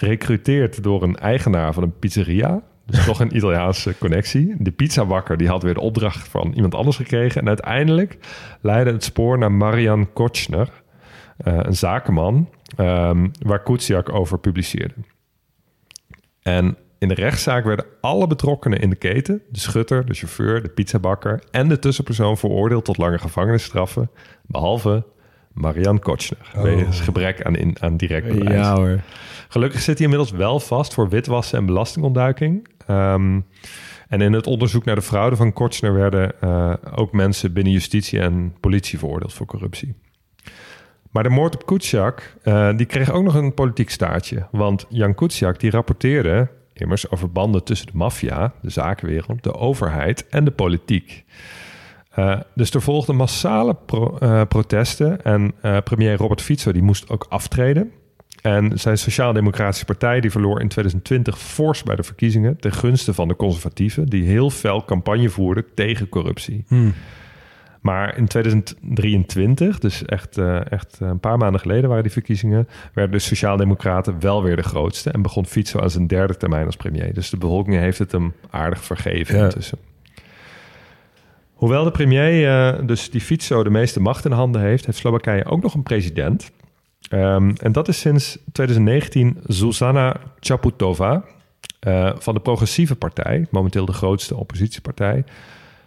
gerecruiteerd door een eigenaar van een pizzeria, dus toch een Italiaanse connectie. De pizzabakker die had weer de opdracht van iemand anders gekregen. En uiteindelijk leidde het spoor naar Marian Kochner, uh, een zakenman, um, waar Kuciak over publiceerde. En in de rechtszaak werden alle betrokkenen in de keten, de schutter, de chauffeur, de pizzabakker en de tussenpersoon veroordeeld tot lange gevangenisstraffen, behalve Marian Kochner, oh. wegens gebrek aan, in, aan direct bewijs. Ja hoor. Gelukkig zit hij inmiddels wel vast voor witwassen en belastingontduiking. Um, en in het onderzoek naar de fraude van Kochner werden uh, ook mensen binnen justitie en politie veroordeeld voor corruptie. Maar de moord op Kuciak, uh, die kreeg ook nog een politiek staartje. Want Jan Kuciak die rapporteerde immers over banden tussen de maffia, de zakenwereld, de overheid en de politiek. Uh, dus er volgden massale pro, protesten en premier Robert Fico die moest ook aftreden. En zijn Sociaal-Democratische Partij die verloor in 2020 fors bij de verkiezingen ten gunste van de conservatieven, die heel fel campagne voerden tegen corruptie. Hmm. Maar in 2023, dus echt, uh, echt een paar maanden geleden waren die verkiezingen, werden de Sociaaldemocraten wel weer de grootste en begon Fico aan zijn derde termijn als premier. Dus de bevolking heeft het hem aardig vergeven ja. intussen. Hoewel de premier, uh, dus die Fico, de meeste macht in handen heeft, heeft Slowakije ook nog een president. Um, en dat is sinds 2019 Zuzana Chaputova uh, van de Progressieve Partij, momenteel de grootste oppositiepartij.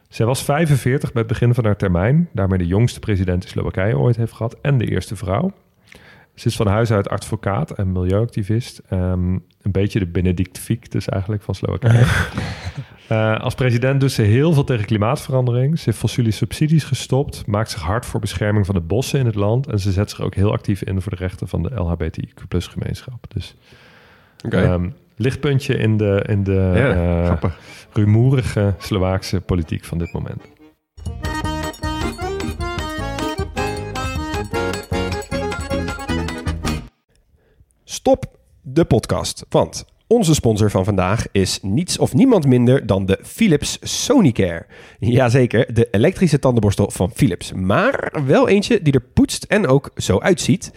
Zij was 45 bij het begin van haar termijn, daarmee de jongste president die Slowakije ooit heeft gehad en de eerste vrouw. Ze is van huis uit advocaat en milieuactivist. Um, een beetje de Benedict Fiek dus eigenlijk van Slowakije. uh, <laughs> als president doet ze heel veel tegen klimaatverandering. Ze heeft fossiele subsidies gestopt, maakt zich hard voor bescherming van de bossen in het land... en ze zet zich ook heel actief in voor de rechten van de LHBTIQ gemeenschap. Dus okay. um, lichtpuntje in de, in de ja, uh, rumoerige Slovaakse politiek van dit moment. Stop de podcast, want onze sponsor van vandaag is niets of niemand minder dan de Philips Sonicare. Jazeker, de elektrische tandenborstel van Philips. Maar wel eentje die er poetst en ook zo uitziet.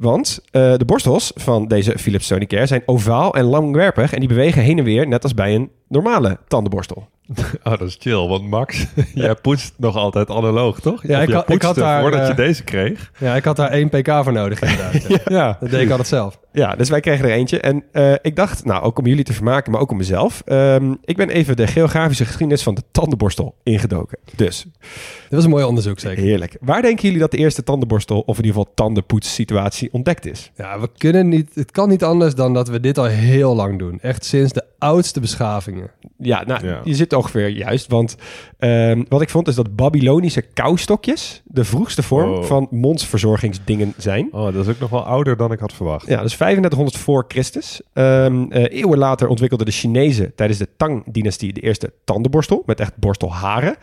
Want eh, de borstels van deze Philips Sonicare zijn ovaal en langwerpig... en die bewegen heen en weer net als bij een normale tandenborstel. <laughs> Oh, dat is chill. Want Max, <laughs> jij poetst nog altijd analoog, toch? Ja, Of ik had- ik had daar, voordat je eh, deze kreeg. Ja, ik had daar één pk voor nodig inderdaad. <laughs> ja. Ja. Dat deed ik altijd zelf. Ja, dus wij kregen er eentje. En eh, ik dacht, nou, ook om jullie te vermaken, maar ook om mezelf... ehm, ik ben even de geografische geschiedenis van de tandenborstel ingedoken. Dus, Dat was een mooi onderzoek zeker. heerlijk. Waar denken jullie dat de eerste tandenborstel... of in ieder geval tandenpoetssituatie ontdekt is? Ja, we kunnen niet, het kan niet anders dan dat we dit al heel lang doen. Echt sinds de oudste beschavingen. Ja, nou, Ja. je zit ongeveer juist. Want ehm, wat ik vond is dat Babylonische koustokjes... de vroegste vorm Oh. van mondsverzorgingsdingen zijn. Oh, dat is ook nog wel ouder dan ik had verwacht. Ja, dus 3500 voor Christus. Ehm, eh, eeuwen later ontwikkelden de Chinezen tijdens de Tang-dynastie de eerste tandenborstel met echt borstelharen.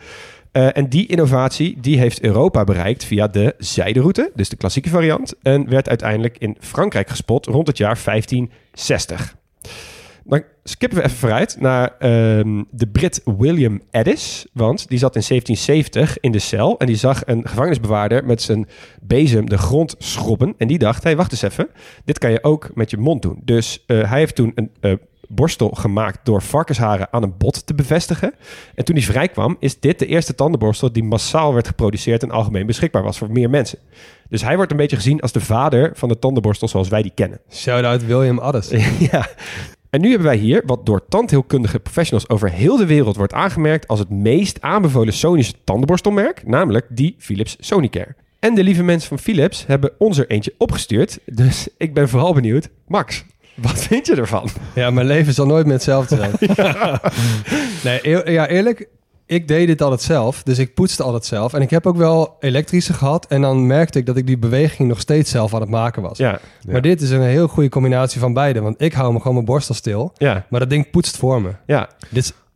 Eh, en die innovatie die heeft Europa bereikt via de zijderoute, dus de klassieke variant, en werd uiteindelijk in Frankrijk gespot rond het jaar 1560. Dan skippen we even vooruit naar ehm, de Brit William Addis. Want die zat in 1770 in de cel. En die zag een gevangenisbewaarder met zijn bezem de grond schrobben. En die dacht, hé, hey, wacht eens even. Dit kan je ook met je mond doen. Dus eh, hij heeft toen een eh, borstel gemaakt door varkensharen aan een bot te bevestigen. En toen hij vrijkwam, is dit de eerste tandenborstel die massaal werd geproduceerd en algemeen beschikbaar was voor meer mensen. Dus hij wordt een beetje gezien als de vader van de tandenborstel zoals wij die kennen. Shout-out William Addis. <laughs> ja. En nu hebben wij hier wat door tandheelkundige professionals over heel de wereld wordt aangemerkt als het meest aanbevolen Sonische tandenborstelmerk, namelijk die Philips Sonicare. En de lieve mensen van Philips hebben ons er eentje opgestuurd, dus ik ben vooral benieuwd. Max, wat vind je ervan? Ja, mijn leven zal nooit meer hetzelfde zijn. <laughs> Nee, eer- ja, eerlijk, ik deed dit altijd zelf. Dus ik poetste altijd zelf. En ik heb ook wel elektrische gehad. En dan merkte ik dat ik die beweging nog steeds zelf aan het maken was. Ja, Maar dit is een heel goede combinatie van beide. Want ik hou me gewoon mijn borstel stil. ja, Maar dat ding poetst voor me. ja. Dit is,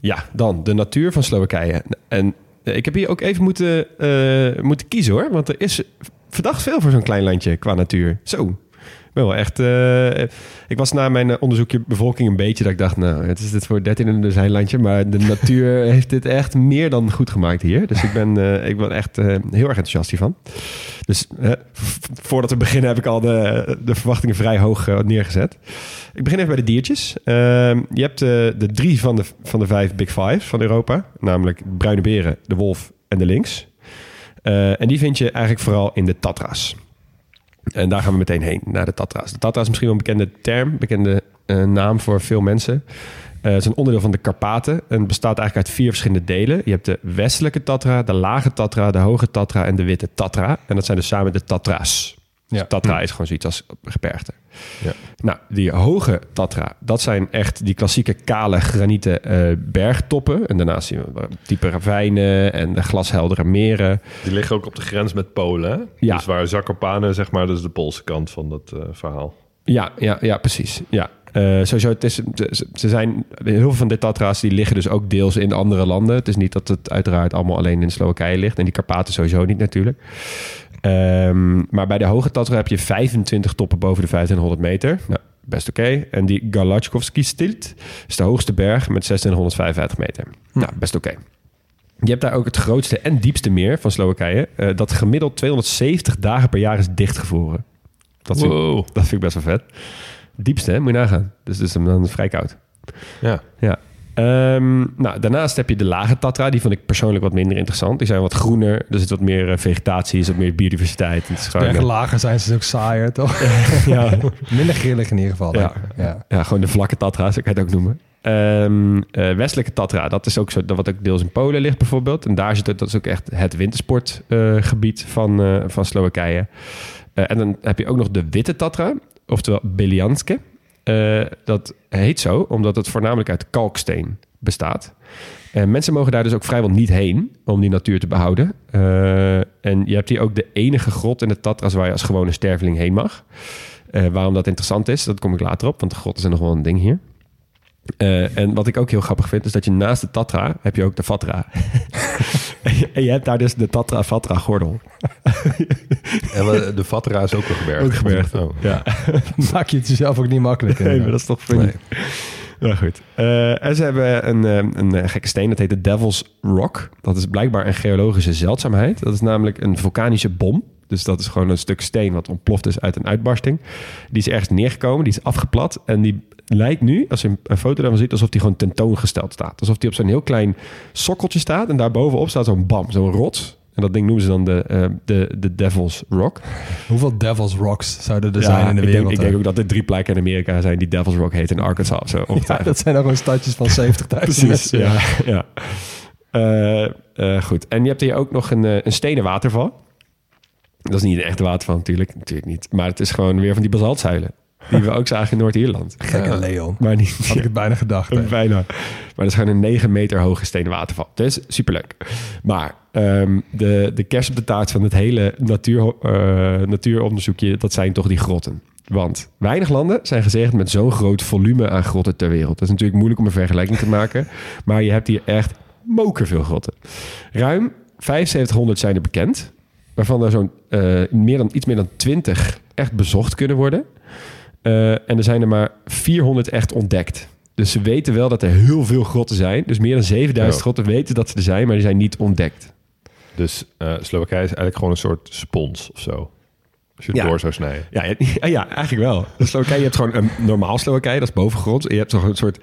Ja, dan de natuur van Slowakije. En eh, ik heb hier ook even moeten, eh, moeten kiezen hoor. Want er is verdacht veel voor zo'n klein landje qua natuur. Zo. Ben wel echt. eh, ik was na mijn eh, onderzoekje bevolking een beetje dat ik dacht, nou, het is dit voor 13 in een landje, maar de <laughs> natuur heeft dit echt meer dan goed gemaakt hier. Dus ik ben, eh, ik ben echt heel erg enthousiast hiervan. Dus voordat we beginnen heb ik al de, de verwachtingen vrij hoog neergezet. Ik begin even bij de diertjes. Ehm, je hebt de drie van de, van de vijf Big Five van Europa, namelijk bruine beren, de wolf en de lynx. En die vind je eigenlijk vooral in de Tatra's. En daar gaan we meteen heen, naar de Tatra's. De Tatra is misschien wel een bekende term, bekende eh, naam voor veel mensen. Eh, het is een onderdeel van de Karpaten en bestaat eigenlijk uit vier verschillende delen. Je hebt de westelijke Tatra, de lage Tatra, de hoge Tatra en de witte Tatra. En dat zijn dus samen de Tatra's. Dus Ja. Tatra is gewoon zoiets als gebergte. Ja. Nou, die hoge Tatra, dat zijn echt die klassieke kale granieten eh, bergtoppen. En daarnaast zien we diepe ravijnen en de glasheldere meren. Die liggen ook op de grens met Polen. Hè? Ja. Dus waar Zakopane, zeg maar, dat is de Poolse kant van dat eh, verhaal. Ja, ja, ja precies. Ja. Eh, sowieso, het is, ze- ze zijn, heel veel van de Tatra's die liggen dus ook deels in andere landen. Het is niet dat het uiteraard allemaal alleen in Slowakije ligt. En die Karpaten sowieso niet natuurlijk. Ehm, maar bij de hoge Tatra heb je 25 toppen boven de 1500 meter. Nou, best oké. En die Galachkovski stilt is de hoogste berg met 1655 meter. Nou, best oké. Je hebt daar ook het grootste en diepste meer van Slowakije. eh, dat gemiddeld 270 dagen per jaar is dichtgevroren. Dat vind, Wow. dat vind ik best wel vet. Diepste, hè? Moet je nagaan. Dus het is dan vrij koud. Ja. Ja. Ehm, nou, daarnaast heb je de lage Tatra. Die vond ik persoonlijk wat minder interessant. Die zijn wat groener. Er zit wat meer eh, vegetatie, er zit wat meer biodiversiteit. Het is gewoon, Bergen lager zijn ze ook saaier, toch? <laughs> ja, Minder grillig in ieder geval. Ja. ik. ja. ja, gewoon de vlakke Tatra, zo kan je het ook noemen. Ehm, eh, westelijke Tatra, dat is ook zo, dat wat ook deels in Polen ligt bijvoorbeeld. En daar zit het, dat is ook echt het wintersportgebied van, eh, van Slowakije. Eh, en dan heb je ook nog de witte Tatra, oftewel Belianske. Eh, dat heet zo omdat het voornamelijk uit kalksteen bestaat. En mensen mogen daar dus ook vrijwel niet heen om die natuur te behouden. Eh, en je hebt hier ook de enige grot in de Tatras waar je als gewone sterveling heen mag. Eh, waarom dat interessant is, dat kom ik later op, want de grotten zijn nog wel een ding hier. Eh, en wat ik ook heel grappig vind, is dat je naast de Tatra heb je ook de Vatra. <laughs> en, je, en hebt daar dus de Tatra-Vatra-gordel. En we- de Vatra is ook een gebergte. Ook gebergte. Oh. Ja, <laughs> Maak je het jezelf ook niet makkelijk. nee, maar dat is toch funny. Nee. Nou goed. Eh, en ze hebben een, eh, een eh, gekke steen, dat heet de Devil's Rock. Dat is blijkbaar een geologische zeldzaamheid. Dat is namelijk een vulkanische bom. Dus dat is gewoon een stuk steen wat ontploft is uit een uitbarsting. Die is ergens neergekomen, die is afgeplat. En die lijkt nu, als je een- foto daarvan ziet, alsof die gewoon tentoongesteld staat. Alsof die op zo'n heel klein sokkeltje staat. En daarbovenop staat zo'n bam, zo'n rots. En dat ding noemen ze dan de, eh, de, de Devil's Rock. Hoeveel Devil's Rocks zouden er zijn in de ik wereld? Denk, ik denk ook dat er drie plekken in Amerika zijn die Devil's Rock heet in Arkansas. of Zo, <laughs> ja, ongetwijfeld. dat zijn dan gewoon stadjes van <laughs> 70.000 mensen. ja. <laughs> ja. Eh, eh, goed. En je hebt hier ook nog een, eh, een stenen waterval. Dat is niet een echte waterval natuurlijk. Natuurlijk niet. Maar het is gewoon weer van die basaltzuilen. Die we ook zagen in Noord-Ierland. Gekke Leon. Maar niet... Had ik het bijna gedacht. hè. Bijna. Maar dat is gewoon een 9 meter hoge stenen waterval. Dus superleuk. Maar ehm, de, de kerst op de taart van het hele natuur, eh, natuuronderzoekje... dat zijn toch die grotten. Want weinig landen zijn gezegend met zo'n groot volume aan grotten ter wereld. Dat is natuurlijk moeilijk om een vergelijking te maken. <laughs> Maar je hebt hier echt mokerveel grotten. Ruim 7500 zijn er bekend. Waarvan er zo'n eh, meer dan, iets meer dan 20 echt bezocht kunnen worden. Eh, en er zijn er maar 400 echt ontdekt. Dus ze weten wel dat er heel veel grotten zijn. Dus meer dan 7000 Ja. grotten weten dat ze er zijn, maar die zijn niet ontdekt. Dus eh, Slowakije is eigenlijk gewoon een soort spons of zo. Als je het Ja. door zou snijden. Ja, ja, ja, eigenlijk wel. Slowakije, je hebt gewoon een normaal Slowakije, dat is bovengrond. En je hebt toch een soort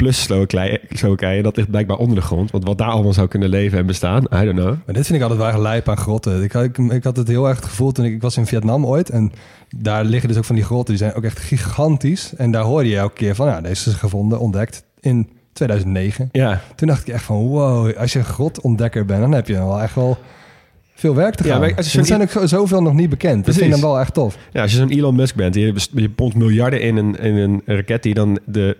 plus Slowakije, Slowakije, dat ligt blijkbaar onder de grond. Want wat daar allemaal zou kunnen leven en bestaan, I don't know. Maar dit vind ik altijd wel lijp aan grotten. Ik, had- ik, ik had het heel erg het gevoel toen ik, ik was in Vietnam ooit. En daar liggen dus ook van die grotten. Die zijn ook echt gigantisch. En daar hoorde je elke keer van, ja, deze is gevonden, ontdekt in 2009. Ja, Toen dacht ik echt van, wow, als je een grotontdekker bent, dan heb je wel echt wel veel werk te Ja, gaan. als je er zijn ook zoveel nog niet bekend. Dat vind ik dan wel echt tof. Ja, als je zo'n Elon Musk bent, je, je pompt miljarden in een, in een raket die dan de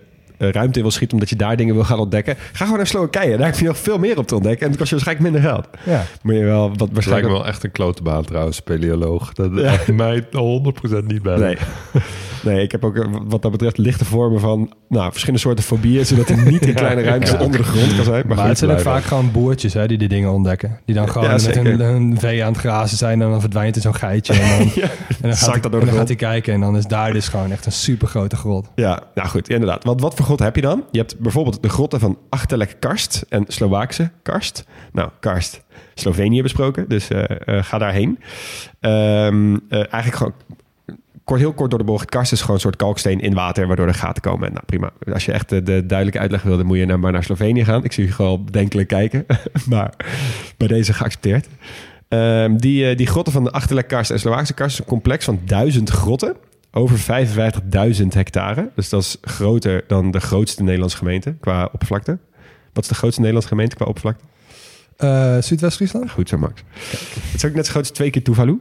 ruimte in wil schieten omdat je daar dingen wil gaan ontdekken. Ga gewoon naar Slowakije. Daar heb je nog veel meer op te ontdekken en het kost je waarschijnlijk minder geld. Ja. Moet je wel wat Het lijkt waarschijnlijk... me wel echt een klote baan trouwens, speleoloog. Dat is <laughs> mij 100% niet bij. Nee. Nee, ik heb ook eh, wat dat betreft lichte vormen van nou, verschillende soorten fobieën, zodat hij niet in <laughs> kleine ruimtes onder de grond kan zijn. Maar, Maar, het zijn ook vaak gewoon boertjes hè, die die dingen ontdekken. Die dan gewoon Ja, met hun, hun vee aan het grazen zijn en dan verdwijnt er zo'n geitje. En dan, <laughs> en dan, gaat, hij, dat door en de dan gaat hij kijken en dan is daar dus gewoon echt een super grote grot. Ja, nou goed, inderdaad. Wat, wat voor grot heb je dan? Je hebt bijvoorbeeld de grotten van Achterlek Karst en Slovaakse Karst. Nou, Karst, Slovenië besproken, dus eh, eh, ga daarheen. Ehm, eh, eigenlijk gewoon kort, heel kort door de bocht. Karst is gewoon een soort kalksteen in water, waardoor er gaten komen. Nou, prima. Als je echt de, de duidelijke uitleg wil, dan moet je naar, maar naar Slovenië gaan. Ik zie je gewoon bedenkelijk kijken, <laughs> maar bij deze geaccepteerd. Ehm, die, die grotten van de Achterlek Karst en Slovaakse Karst is een complex van duizend grotten over 55.000 hectare. Dus dat is groter dan de grootste Nederlandse gemeente qua oppervlakte. Wat is de grootste Nederlandse gemeente qua oppervlakte? Eh Zuidwest-Friesland? Goed zo, Max. Het is ook net zo groot als twee keer Tuvalu.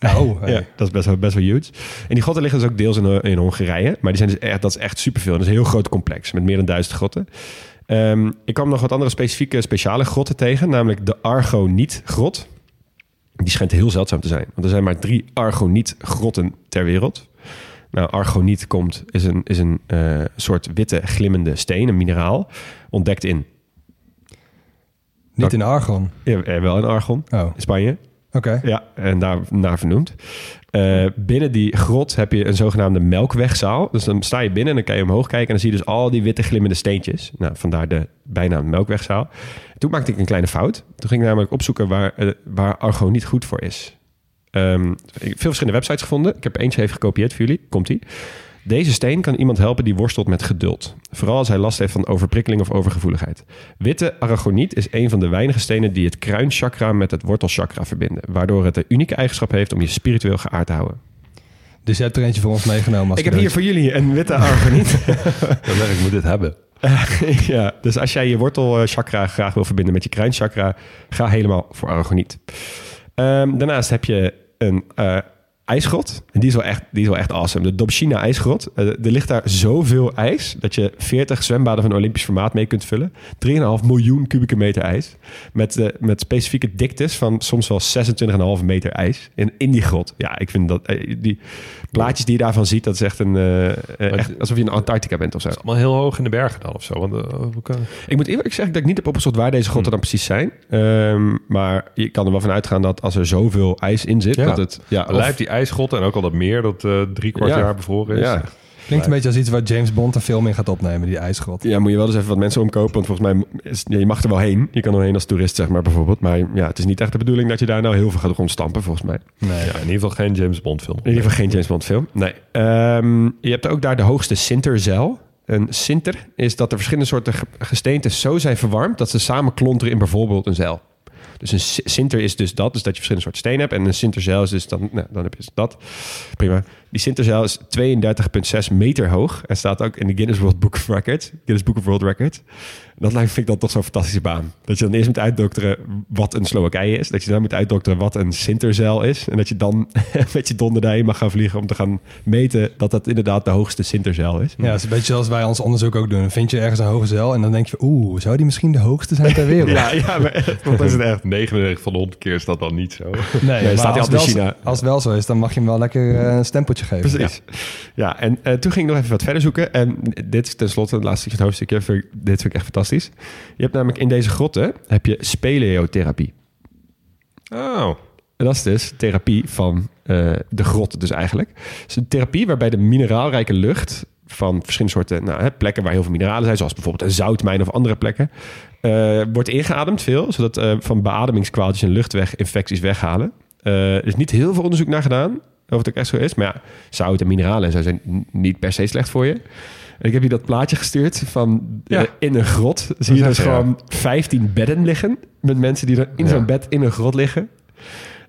Oh, <laughs> hey. Ja, dat is best wel, best wel huge. En die grotten liggen dus ook deels in, in Hongarije. Maar die zijn dus echt, dat is echt superveel. Dat is een heel groot complex met meer dan duizend grotten. Ehm, ik kwam nog wat andere specifieke speciale grotten tegen. Namelijk de Argoniet-grot. Die schijnt heel zeldzaam te zijn. Want er zijn maar drie Argoniet-grotten ter wereld. Nou, argoniet komt, is een, is een eh, soort witte glimmende steen, een mineraal. Ontdekt in, Niet in Argon. ja, eh, wel in Argon, Oh, in Spanje. oké. Ja, en daar naar vernoemd. Eh, binnen die grot heb je een zogenaamde melkwegzaal. Dus dan sta je binnen en dan kan je omhoog kijken... en dan zie je dus al die witte glimmende steentjes. Nou, vandaar de bijnaam melkwegzaal. Toen maakte ik een kleine fout. Toen ging ik namelijk opzoeken waar, eh, waar argo niet goed voor is. Ehm, ik heb veel verschillende websites gevonden. Ik heb eentje even gekopieerd voor jullie. Komt-ie. Deze steen kan iemand helpen die worstelt met geduld. Vooral als hij last heeft van overprikkeling of overgevoeligheid. Witte aragoniet is een van de weinige stenen die het kruinchakra met het wortelchakra verbinden. Waardoor het de unieke eigenschap heeft om je spiritueel geaard te houden. Dus je hebt er eentje voor ons meegenomen. Als Ik heb hier voor jullie een witte aragoniet. <laughs> Dan zeg ik, ik moet dit hebben. ja, dus als jij je wortelchakra graag wil verbinden met je kruinchakra, ga helemaal voor aragoniet. Ehm, daarnaast heb je een eh, ijsgrot. En die is wel echt, die is wel echt awesome. De Dobshina ijsgrot. Eh, er ligt daar zoveel ijs dat je 40 zwembaden van Olympisch formaat mee kunt vullen. 3,5 miljoen kubieke meter ijs. Met, eh, met specifieke diktes van soms wel 26,5 meter ijs in, in die grot. Ja, ik vind dat eh, die plaatjes die je daarvan ziet, dat is echt een eh, echt alsof je in Antarctica bent of zo. Het is allemaal heel hoog in de bergen dan of zo. Want, kan... Ik moet eerlijk zeggen dat ik niet heb opgezocht waar deze grotten dan precies zijn. Ehm, maar je kan er wel van uitgaan dat als er zoveel ijs in zit, Ja. dat het... Ja, of- Lijkt die ijsgrotten en ook al dat meer dat eh drie kwart Ja. jaar bevroren is. Ja. Klinkt een beetje als iets waar James Bond een film in gaat opnemen, die ijsgrot. ja, moet je wel eens even wat mensen omkopen. Want volgens mij, is, ja, je mag er wel heen. Je kan er heen als toerist, zeg maar, bijvoorbeeld. Maar ja, het is niet echt de bedoeling dat je daar nou heel veel gaat rondstampen, volgens mij. Nee. Ja, in ieder geval geen James Bond film. In ieder geval geen James Bond film. Nee. Ehm, je hebt ook daar de hoogste sinterzeil. Een sinter is dat er verschillende soorten ge- gesteentes zo zijn verwarmd... dat ze samen klonteren in bijvoorbeeld een zeil. Dus een si- sinter is dus dat, dus dat je verschillende soorten stenen hebt. En een sinterzeil is dus dan, nou, dan heb je dus dat. Prima. Die sinterzeil is 32,6 meter hoog. En staat ook in de Guinness World Book of Records. Guinness Book of World Records. Dat lijkt, vind ik dan toch zo'n fantastische baan. Dat je dan eerst moet uitdokteren wat een Slowakije is. Dat je dan moet uitdokteren wat een sinterzeil is. En dat je dan <laughs> met je donderdij mag gaan vliegen om te gaan meten dat dat inderdaad de hoogste sinterzeil is. Ja, het is een beetje zoals wij ons onderzoek ook doen. Vind je ergens een hoge zeil en dan denk je, oeh, zou die misschien de hoogste zijn ter wereld? <laughs> Ja, ja, maar <laughs> dat is het echt. 99 van de 100 keer is dat dan niet zo. Nee, Nee, maar staat hij als, wel, in China. als het wel zo is, dan mag je hem wel lekker eh, een stempeltje geven. Precies. Ja, en eh, toen ging ik nog even wat verder zoeken. En dit is tenslotte het laatste hoofdstukje. Vind ik- Dit vind ik echt fantastisch. Je hebt namelijk in deze grotten heb je speleotherapie. Oh, En dat is dus therapie van eh, de grot dus eigenlijk. Het is een therapie waarbij de mineraalrijke lucht van verschillende soorten nou, hè, plekken waar heel veel mineralen zijn, zoals bijvoorbeeld een zoutmijn of andere plekken, eh, wordt ingeademd veel, zodat eh, van beademingskwaaltjes en luchtweginfecties weghalen. Er is niet heel veel onderzoek naar gedaan of het ook echt zo is, maar ja, zout en mineralen en zo zijn niet per se slecht voor je. En ik heb je dat plaatje gestuurd van Ja. eh, in een grot. Zie je dus gewoon 15 bedden liggen met mensen die er in zo'n bed in een grot liggen.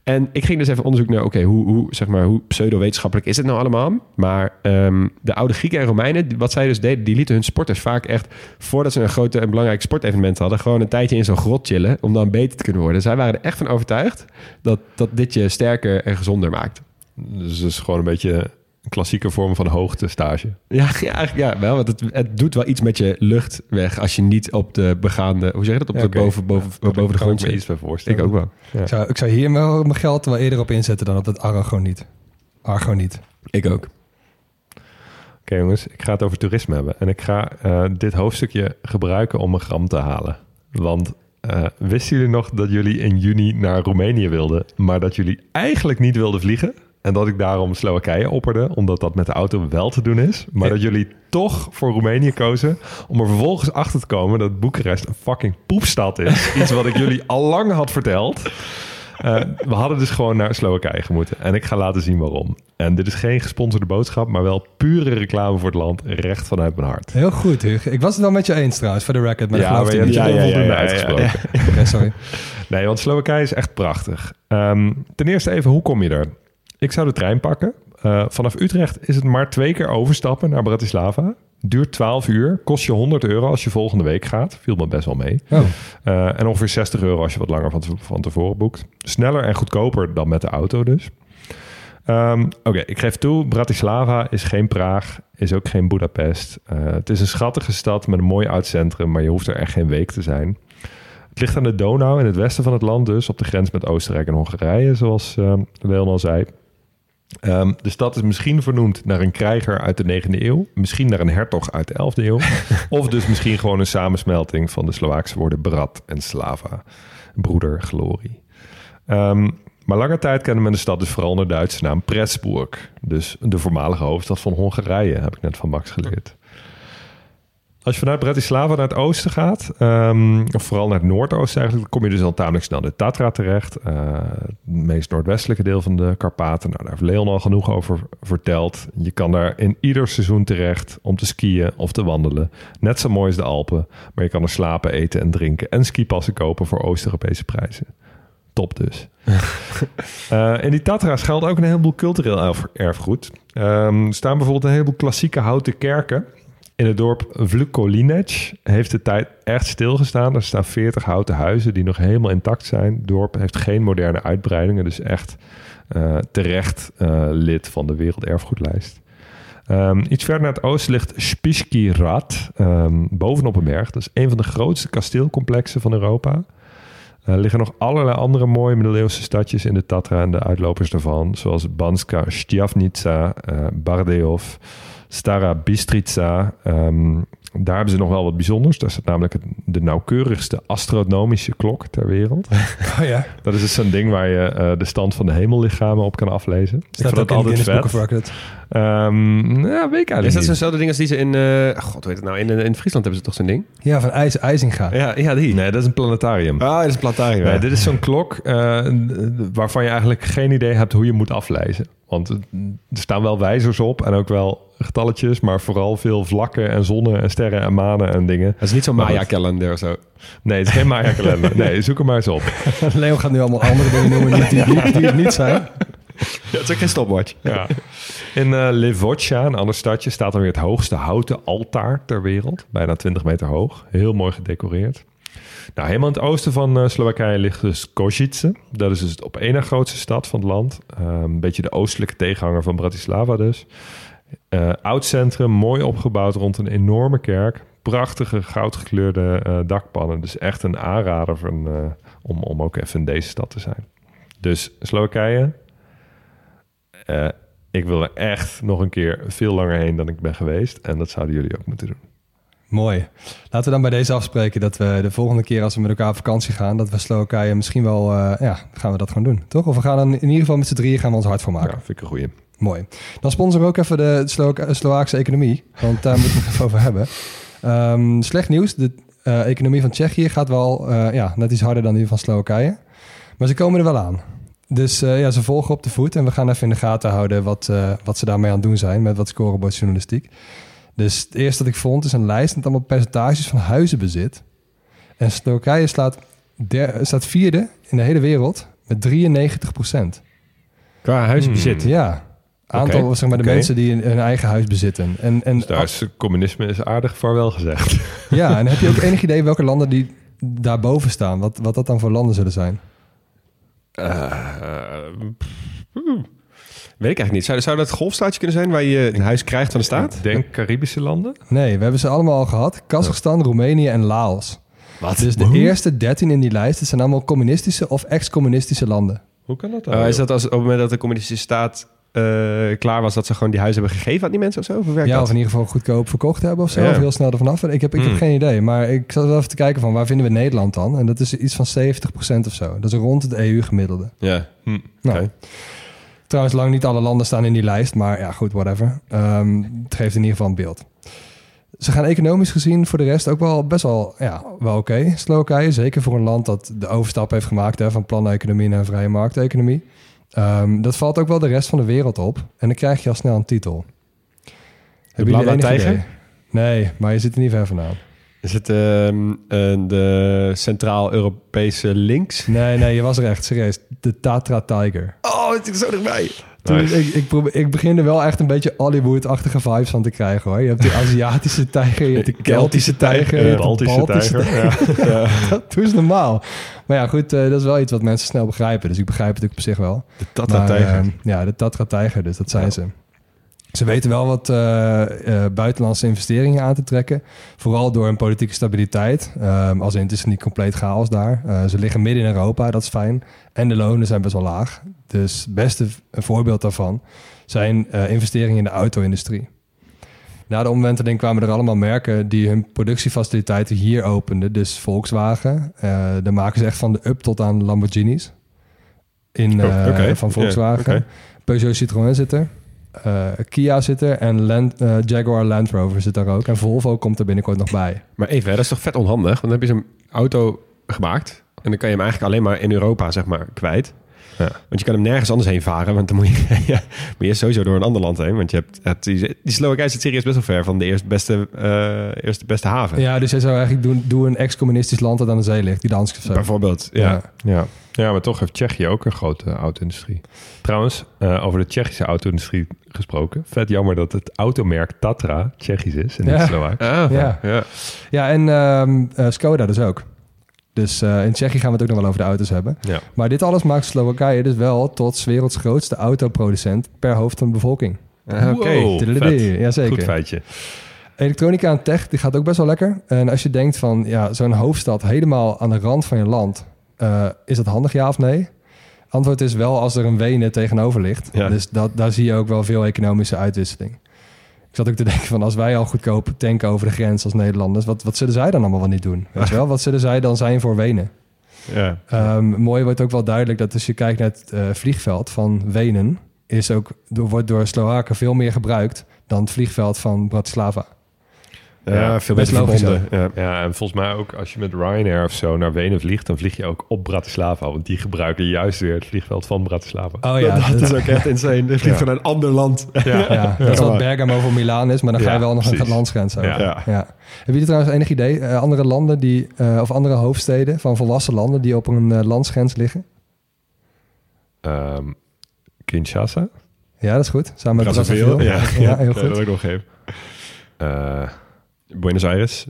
En ik ging dus even onderzoek naar, oké, hoe, hoe, zeg maar, hoe pseudo-wetenschappelijk is het nou allemaal? Maar ehm, de oude Grieken en Romeinen, wat zij dus deden, die lieten hun sporters vaak echt, voordat ze een grote en belangrijk sportevenement hadden, gewoon een tijdje in zo'n grot chillen om dan beter te kunnen worden. Zij waren er echt van overtuigd dat, dat dit je sterker en gezonder maakt. Dus het is gewoon een beetje een klassieke vorm van hoogtestage. Ja, <laughs> ja, eigenlijk ja, wel, want het, het doet wel iets met je luchtweg als je niet op de begaande, hoe zeg je dat, op Ja, de boven, boven, boven de grond zit. iets bij voorstellen. Ik ook wel. Ik, zou, ik zou hier wel mijn geld wel eerder op inzetten dan op dat argoniet. Argoniet. Ik ook. Oké jongens, ik ga het over toerisme hebben. En ik ga eh, dit hoofdstukje gebruiken om een gram te halen. Want eh, wisten jullie nog dat jullie in juni naar Roemenië wilden, maar dat jullie eigenlijk niet wilden vliegen? En dat ik daarom Slowakije opperde, omdat dat met de auto wel te doen is. Maar dat jullie toch voor Roemenië kozen, om er vervolgens achter te komen dat Boekarest een fucking poepstad is. <laughs> Iets wat ik jullie al lang had verteld. Eh, we hadden dus gewoon naar Slowakije gemoeten. En ik ga laten zien waarom. En dit is geen gesponsorde boodschap, maar wel pure reclame voor het land. Recht vanuit mijn hart. Heel goed, Hugo. Ik was het wel met je eens trouwens, voor de record. Maar Ja, maar je niet. hebt je ja, ja, onvoldoende ja, ja, uitgesproken. <laughs> Oké, sorry. Nee, want Slowakije is echt prachtig. Ehm, ten eerste even, hoe kom je er? Ik zou de trein pakken. Eh, vanaf Utrecht is het maar twee keer overstappen naar Bratislava. Duurt 12 uur. Kost je 100 euro als je volgende week gaat. Viel me best wel mee. Oh. Eh, en ongeveer 60 euro als je wat langer van, te- van tevoren boekt. Sneller en goedkoper dan met de auto dus. Ehm, Oké, ik geef toe, Bratislava is geen Praag, is ook geen Budapest. Eh, het is een schattige stad met een mooi oud centrum, maar je hoeft er echt geen week te zijn. Het ligt aan de Donau in het westen van het land dus, op de grens met Oostenrijk en Hongarije, zoals uh, Leon al zei. Ehm, de stad is misschien vernoemd naar een krijger uit de 9e eeuw, misschien naar een hertog uit de 11e eeuw, <laughs> of dus misschien gewoon een samensmelting van de Slovaakse woorden brat en slava, broeder, glorie. Ehm, maar lange tijd kende men de stad dus vooral onder de Duitse naam Pressburg. Dus de voormalige hoofdstad van Hongarije, heb ik net van Max geleerd. Als je vanuit Bratislava naar het oosten gaat, ehm, of vooral naar het noordoosten eigenlijk, dan kom je dus al tamelijk snel de Tatra terecht. Eh, het meest noordwestelijke deel van de Karpaten. Nou, daar heeft Leon al genoeg over verteld. Je kan daar in ieder seizoen terecht om te skiën of te wandelen. Net zo mooi als de Alpen, maar je kan er slapen, eten en drinken en skipassen kopen voor Oost-Europese prijzen. Top dus. <laughs> Eh, in die Tatra's geldt ook een heleboel cultureel erf- erfgoed. Ehm, er staan bijvoorbeeld een heleboel klassieke houten kerken. In het dorp Vlukolinec heeft de tijd echt stilgestaan. Er staan 40 houten huizen die nog helemaal intact zijn. Het dorp heeft geen moderne uitbreidingen, dus echt eh, terecht eh, lid van de Werelderfgoedlijst. Ehm, iets verder naar het oosten ligt Rad, ehm, bovenop een berg. Dat is een van de grootste kasteelcomplexen van Europa. Er liggen nog allerlei andere mooie middeleeuwse stadjes in de Tatra en de uitlopers daarvan, zoals Banska Štiavnica, eh Bardejov, Stara Bistrica. Ehm, daar hebben ze nog wel wat bijzonders. Daar staat namelijk het- de nauwkeurigste astronomische klok ter wereld. <laughs> Oh ja. Dat is dus zo'n ding waar je eh, de stand van de hemellichamen op kan aflezen. Ik Staat vond ook dat altijd vet. Ehm ja, weet ik eigenlijk Is dat zo'nzelfde ding als die ze in... eh, God, weet het nou? In, in Friesland hebben ze toch zo'n ding? Ja, van IJs, IJzinga. Ja, ja die. Nee, dat is een planetarium. Ah, dat is een plantarium. Nee, ja. dit is zo'n klok eh, waarvan je eigenlijk geen idee hebt hoe je moet aflezen. Want er staan wel wijzers op en ook wel getalletjes, maar vooral veel vlakken en zonnen en sterren en manen en dingen. Dat is niet zo'n. Maya-kalender of zo. Nee, het is geen Maya-kalender. <laughs> Nee, zoek hem maar eens op. <laughs> Leo gaat nu allemaal andere dingen noemen die, die, die, die het niet zijn. Ja, het is ook geen stopwatch. Ja. In Levocha, een ander stadje, staat dan weer het hoogste houten altaar ter wereld. Bijna 20 meter hoog. Heel mooi gedecoreerd. Nou, helemaal in het oosten van eh, Slowakije ligt dus Košice. Dat is dus het op één na grootste stad van het land. Eh, een beetje de oostelijke tegenhanger van Bratislava dus. Eh, oud centrum, mooi opgebouwd rond een enorme kerk. Prachtige goudgekleurde eh, dakpannen. Dus echt een aanrader om, om ook even in deze stad te zijn. Dus Slowakije, ik wil er echt nog een keer veel langer heen dan ik ben geweest. En dat zouden jullie ook moeten doen. Mooi. Laten we dan bij deze afspreken dat we de volgende keer als we met elkaar op vakantie gaan, dat we Slowakije misschien wel, eh, ja, gaan we dat gewoon doen, toch? Of we gaan dan in ieder geval met z'n drieën gaan we ons hard voor maken. Ja, vind ik een goeie. Mooi. Dan sponsoren we ook even de Slowa- Slovaakse economie, want daar <laughs> moeten we het over hebben. Ehm, slecht nieuws, de eh, economie van Tsjechië gaat wel eh, ja, net iets harder dan die van Slowakije. Maar ze komen er wel aan. Dus eh, ja, ze volgen op de voet en we gaan even in de gaten houden wat, eh, wat ze daarmee aan het doen zijn met wat scorebordjournalistiek. Dus het eerste dat ik vond is een lijst met allemaal percentages van huizenbezit. En Slowakije slaat, der, staat vierde in de hele wereld met 93 procent. Qua huisbezit. Ja, aantal Oké, zeg maar de mensen die hun eigen huis bezitten. En, en Dus daar is communisme is aardig vaarwel gezegd. <laughs> ja, en heb je ook <laughs> enig idee welke landen die daarboven staan? Wat, wat dat dan voor landen zullen zijn? Weet ik eigenlijk niet. Zou, zou dat het golfstaatje kunnen zijn waar je een huis krijgt van de staat? Ik denk Caribische landen. Nee, we hebben ze allemaal al gehad. Kazachstan, Roemenië en Laos. Wat? Dus de eerste 13 in die lijst, dat zijn allemaal communistische of ex-communistische landen. Hoe kan dat dan? Uh, is dat als, op het moment dat de communistische staat eh, klaar was, dat ze gewoon die huizen hebben gegeven aan die mensen of zo? Hoe werkt Ja, dat? of in ieder geval goedkoop verkocht hebben of zo. Ja. Of heel snel ervan af. Ik heb, ik Hmm. heb geen idee. Maar ik zat wel even te kijken van waar vinden we Nederland dan? En dat is iets van 70% of zo. Dat is rond het EU-gemiddelde. Ja. Hm. Nou, Oké. Trouwens, lang niet alle landen staan in die lijst. Maar ja, goed, whatever. Ehm, het geeft in ieder geval een beeld. Ze gaan economisch gezien voor de rest ook wel best wel, ja, wel oké. Slowakije, zeker voor een land dat de overstap heeft gemaakt hè, van planeconomie naar vrije markteconomie. Ehm, dat valt ook wel de rest van de wereld op. En dan krijg je al snel een titel. Jullie Blabla enig Tijger? idee? Nee, maar je zit er niet ver vandaan. Is het ehm, eh, de Centraal-Europese links? Nee, nee, je was er echt serieus. De Tatra Tiger. Oh, het is zo dichtbij. Toen, Nice. ik, ik, probeer, ik begin er wel echt een beetje Hollywood-achtige vibes van te krijgen hoor. Je hebt de <laughs> Aziatische tijger, je hebt de Keltische tijger, je De hebt de Baltische Baltische tijger. <laughs> Ja. Dat is normaal. Maar ja, goed, eh, dat is wel iets wat mensen snel begrijpen. Dus ik begrijp het ook op zich wel. De Tatra-tijger. Maar, eh, ja, de Tatra Tijger, dus dat zijn ze. Ze weten wel wat eh, eh, buitenlandse investeringen aan te trekken. Vooral door hun politieke stabiliteit. Ehm, als in, het is niet compleet chaos daar. Eh, ze liggen midden in Europa, dat is fijn. En de lonen zijn best wel laag. Dus het beste voorbeeld daarvan zijn investeringen in de auto-industrie. Na de omwenteling kwamen er allemaal merken die hun productiefaciliteiten hier openden. Dus Volkswagen. daar maken ze echt van de up tot aan Lamborghinis. In, Oh. Van Volkswagen. Peugeot Citroën zit er. Eh, Kia zit er. En Land, eh, Jaguar Land Rover zit daar ook. En Volvo komt er binnenkort nog bij. Maar even, dat is toch vet onhandig? Want dan heb je zo'n auto gemaakt... en dan kan je hem eigenlijk alleen maar in Europa, zeg maar, kwijt. Ja. Want je kan hem nergens anders heen varen... want dan moet je, <laughs> ja, moet je sowieso door een ander land heen. Want je hebt, het, die, die Slowakije zit serieus best wel ver... van de eerste beste, eh, eerste beste haven. Ja, dus jij zou eigenlijk doen, doe een ex-communistisch land dat aan de zee ligt. Die Dansk of zo. Bijvoorbeeld, ja. Ja. Ja. ja, maar toch heeft Tsjechië ook een grote auto-industrie. Trouwens, eh, over de Tsjechische auto-industrie gesproken. Vet jammer dat het automerk Tatra Tsjechisch is en niet Ja. Slovaak. Ah, Ja. ja. Ja, en ehm, eh, Skoda dus ook. Dus eh, in Tsjechië gaan we het ook nog wel over de auto's hebben. Ja. Maar dit alles maakt Slowakije dus wel tot 's werelds grootste autoproducent per hoofd van de bevolking. Ah, Oké. Jazeker. Goed feitje. Elektronica en tech, die gaat ook best wel lekker. En als je denkt van, ja, zo'n hoofdstad helemaal aan de rand van je land, eh, is dat handig ja of nee? Antwoord is wel als er een Wenen tegenover ligt. Ja. Dus dat, daar zie je ook wel veel economische uitwisseling. Ik zat ook te denken van, als wij al goedkoop tanken over de grens als Nederlanders, wat, wat zullen zij dan allemaal wel niet doen? Weet je wel, wat zullen zij dan zijn voor Wenen? Ja. Ehm, mooi wordt ook wel duidelijk dat als je kijkt naar het eh, vliegveld van Wenen, is ook, wordt door Slowaken veel meer gebruikt dan het vliegveld van Bratislava. Ja, Ja, veel best beter verbonden. Ja. ja, en volgens mij ook als je met Ryanair of zo naar Wenen vliegt, dan vlieg je ook op Bratislava. Want die gebruiken juist weer het vliegveld van Bratislava. Oh ja, dat is ook echt <laughs> insane. Dit vliegt Ja. van een ander land. Ja, Ja, <laughs> dat is wat Bergamo voor Milaan is, maar dan ga je Ja, wel nog precies. een landsgrens over. Ja. Ja. Hebben jullie trouwens enig idee, eh, andere landen die, eh, of andere hoofdsteden van volwassen landen die op een eh, landsgrens liggen? Ehm, Kinshasa? Ja, dat is goed. Samen met Brazzaville, ja. ja, heel Ja, dat goed. ook nog even. Buenos Aires.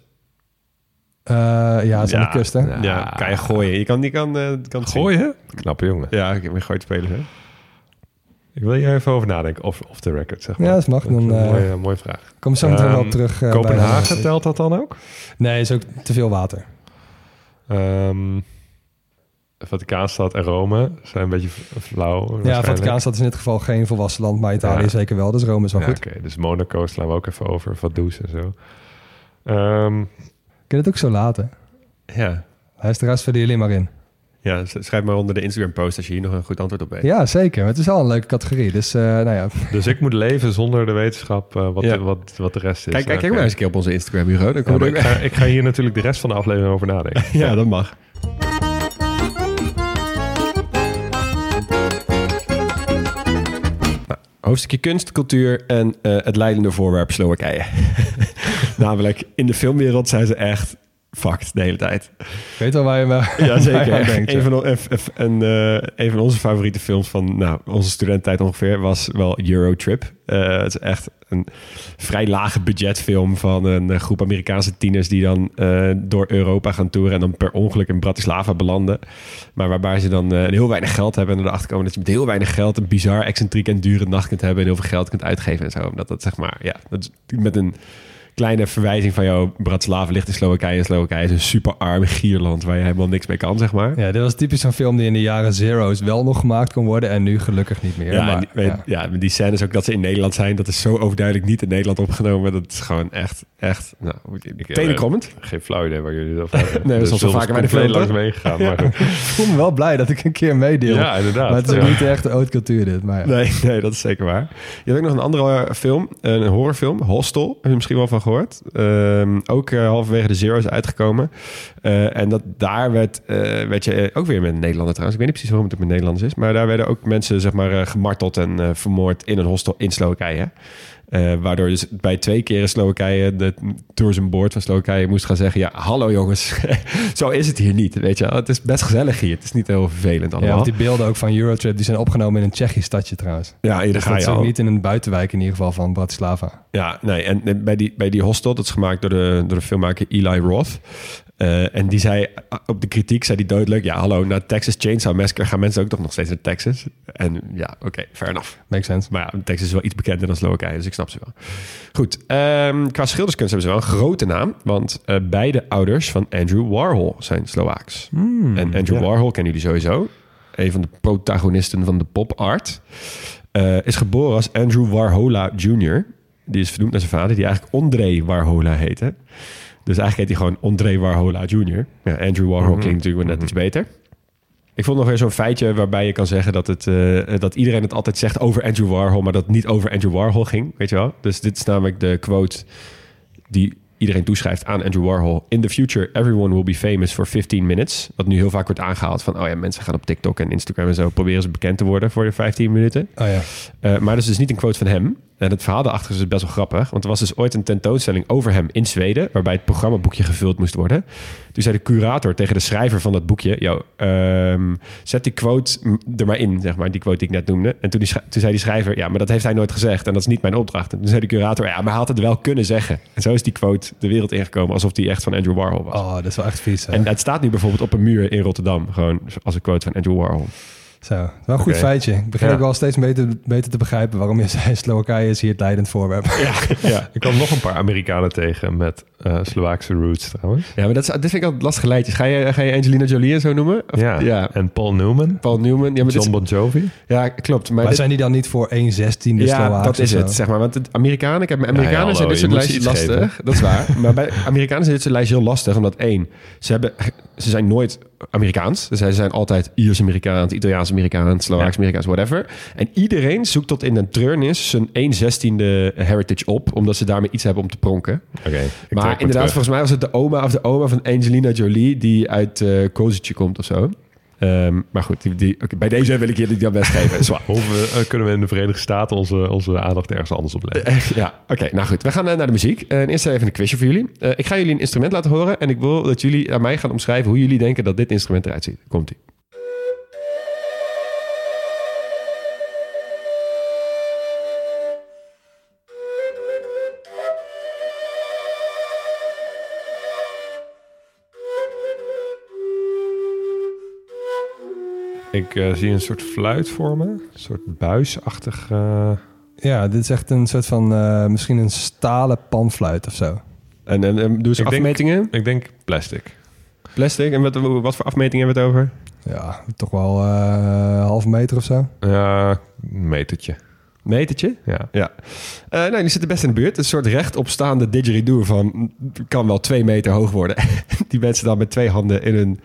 Eh, ja, het is aan Ja. de kust, hè? Ja. Ja, kan je gooien. Je kan, die kan, eh, kan het zien. gooien? Knappe jongen. Ja, ik heb een gooit spelen. Hè? Ik wil hier even over nadenken. Of off the record, zeg maar. Ja, dat mag. Dan, een eh, mooie, mooie vraag. Kom zo meteen wel op terug. eh, Kopenhagen, telt dat dan ook? Nee, is ook te veel water. Ehm Vaticaanstad en Rome zijn een beetje flauw. Ja. Vaticaanstad is in dit geval geen volwassen land, maar Italië Ja. zeker wel. Dus Rome is wel Ja, goed. Oké, dus Monaco slaan we ook even over. Vaduz en zo. Ehm, Kun je het ook zo laten? Ja. Hij is de rest vullen jullie maar in. ja, schrijf maar onder de Instagram post als je hier nog een goed antwoord op weet. Ja, zeker. Het is wel een leuke categorie. Dus, eh, nou ja. <laughs> dus ik moet leven zonder de wetenschap eh, wat, Ja. de, wat, wat de rest is. Kijk, kijk, maar eens een keer op onze Instagram, Hugo. Dan Ja, we ik, ga, ik ga hier natuurlijk de rest van de aflevering over nadenken. <laughs> ja, dat mag. Nou, Hoofdstukje kunst, cultuur en eh, het leidende voorwerp Slowakije. <laughs> <laughs> Namelijk, in de filmwereld zijn ze echt fucked de hele tijd. Ik weet wel waar je me Ja, zeker. denkt. een, van, een onze favoriete films van nou, onze studententijd ongeveer was wel Eurotrip. Eh het is echt een vrij lage budgetfilm van een groep Amerikaanse tieners die dan eh, door Europa gaan toeren en dan per ongeluk in Bratislava belanden. Maar waarbij ze dan eh, heel weinig geld hebben en erachter komen dat je met heel weinig geld een bizar, excentriek en dure nacht kunt hebben en heel veel geld kunt uitgeven en zo. Omdat dat zeg maar, ja, dat is met een kleine verwijzing van jou. Bratislava ligt in Slowakije. En Slowakije is een super arm gierland waar je helemaal niks mee kan, zeg maar. Ja, dit was typisch zo'n film die in de jaren zero's wel nog gemaakt kon worden en nu gelukkig niet meer. Ja, maar, die, ja. ja. die scènes ook dat ze in Nederland zijn, dat is zo overduidelijk niet in Nederland opgenomen. Dat is gewoon echt, echt, nou, tenen comment. Geen flauw idee waar jullie dat over hebben. <laughs> Nee, dat is al zo vaker bij de film, langs meegegaan. Maar, <laughs> Ik voel me wel blij dat ik een keer meedeel. ja, inderdaad. maar het is Ja. niet echt de haute cultuur dit. Maar ja. Nee, <laughs> nee, dat is zeker waar. Je hebt ook nog een andere eh, film, een horrorfilm, Hostel. Heb je misschien wel van gehoord. Ehm, ook eh, halverwege de Zero's uitgekomen. Eh, en dat, daar werd, eh, werd je eh, ook weer met een Nederlander trouwens. Ik weet niet precies waarom het met Nederlanders is. Maar daar werden ook mensen zeg maar, eh, gemarteld en eh, vermoord in een hostel in Slowakije. Eh, waardoor dus bij twee keer in Slowakije de tourism board van Slowakije moest gaan zeggen... ja, hallo jongens, <laughs> zo is het hier niet, weet je. Het is best gezellig hier. Het is niet heel vervelend allemaal. want die beelden ook van Eurotrip die zijn opgenomen in een Tsjechisch stadje trouwens. ja, Dus ga dat je ook niet in een buitenwijk in ieder geval van Bratislava. Ja, nee. En en bij die, bij die hostel, dat is gemaakt door de, door de filmmaker Eli Roth. Eh, en die zei eh, op de kritiek, zei die duidelijk... ja, hallo, na Texas Chainsaw Massacre gaan mensen ook toch nog steeds naar Texas. En ja, oké, fair enough. Makes sense. Maar ja, Texas is wel iets bekender dan Slowakije, dus ik snap ze wel. Goed, ehm, qua schilderskunst hebben ze wel een grote naam... want eh, beide ouders van Andrew Warhol zijn Slovaaks. en Andrew Warhol kennen jullie sowieso. Een van de protagonisten van de pop art. Is geboren als Andrew Warhola Jr. Die is vernoemd naar zijn vader, die eigenlijk André Warhola heette. Dus eigenlijk heet hij gewoon André Warhola Jr. Ja, Andrew Warhol klinkt natuurlijk wel net iets beter. Ik vond nog weer zo'n feitje waarbij je kan zeggen dat, het, eh, dat iedereen het altijd zegt over Andrew Warhol, maar dat het niet over Andrew Warhol ging, weet je wel? Dus dit is namelijk de quote die iedereen toeschrijft aan Andrew Warhol. In the future, everyone will be famous for 15 minutes. Wat nu heel vaak wordt aangehaald van, oh ja, mensen gaan op TikTok en Instagram en zo proberen ze bekend te worden voor de 15 minuten. Oh ja. Eh, maar dat is dus niet een quote van hem. En het verhaal daarachter is dus best wel grappig. Want er was dus ooit een tentoonstelling over hem in Zweden... waarbij het programmaboekje gevuld moest worden. Toen zei de curator tegen de schrijver van dat boekje... Yo, ehm, zet die quote er maar in, zeg maar. Die quote die ik net noemde. En toen, die, schrij- toen zei die schrijver... ja, maar dat heeft hij nooit gezegd. En dat is niet mijn opdracht. En toen zei de curator... ja, maar hij had het wel kunnen zeggen. En zo is die quote de wereld ingekomen... alsof die echt van Andrew Warhol was. Oh, dat is wel echt vies. hè? En het staat nu bijvoorbeeld op een muur in Rotterdam. Gewoon als een quote van Andrew Warhol. Zo, wel een goed feitje. Ik begin Ja. ook wel steeds beter, beter te begrijpen waarom je <laughs> zei Slowakije is hier het leidend voorwerp. Ja, ja. Ik kwam nog een paar Amerikanen tegen met eh Slovaakse roots trouwens. Ja, maar dat, is, dit vind ik altijd lastige lijntjes. Ga je, ga je Angelina Jolie en zo noemen? Of- Ja. ja. En Paul Newman, Paul Newman. Ja, maar John is- Bon Jovi. ja klopt. Maar, Maar dit- zijn die dan niet voor 1 16e ja, Slovaaks dat is het, zeg maar. Want de Amerikanen, ik heb met Ja, Amerikanen ja, zijn dit hallo, soort lijstjes lastig. Dat is waar. maar bij Amerikanen zijn dit soort lijstjes heel lastig. Omdat één, ze, hebben, ze zijn nooit Amerikaans. Dus ze zijn altijd Iers-Amerikaans, Italiaans-Amerikaans, Slovaaks-Amerikaans, whatever. En iedereen zoekt tot in een treurnis zijn 1 16e heritage op. Omdat ze daarmee iets hebben om te pronken. Oké. Maar inderdaad, terug. volgens mij was het de oma of de oma van Angelina Jolie die uit uh, Kozice komt of zo. Ehm, maar goed, die, bij deze wil ik je die dan best geven. Zwaar. <laughs> Of eh, kunnen we in de Verenigde Staten onze, onze aandacht ergens anders op leggen? ja, oké. nou goed, we gaan eh, naar de muziek. En eerst even een quizje voor jullie. Eh, ik ga jullie een instrument laten horen en ik wil dat jullie aan mij gaan omschrijven hoe jullie denken dat dit instrument eruit ziet. Komt-ie. Ik eh, zie een soort fluit voor me. Een soort buisachtig... eh, Ja, dit is echt een soort van, eh, misschien een stalen panfluit of zo. En, en, en doe ze Ik denk- afmetingen. ik denk plastic. Plastic. En wat, wat voor afmetingen hebben we het over? Ja, toch wel eh halve meter of zo. Ja, een metertje. Metertje? Ja. Ja. Eh nou, die zitten best in de buurt. Een soort rechtopstaande didgeridoo van... kan wel twee meter hoog worden. <laughs> die mensen dan met twee handen in hun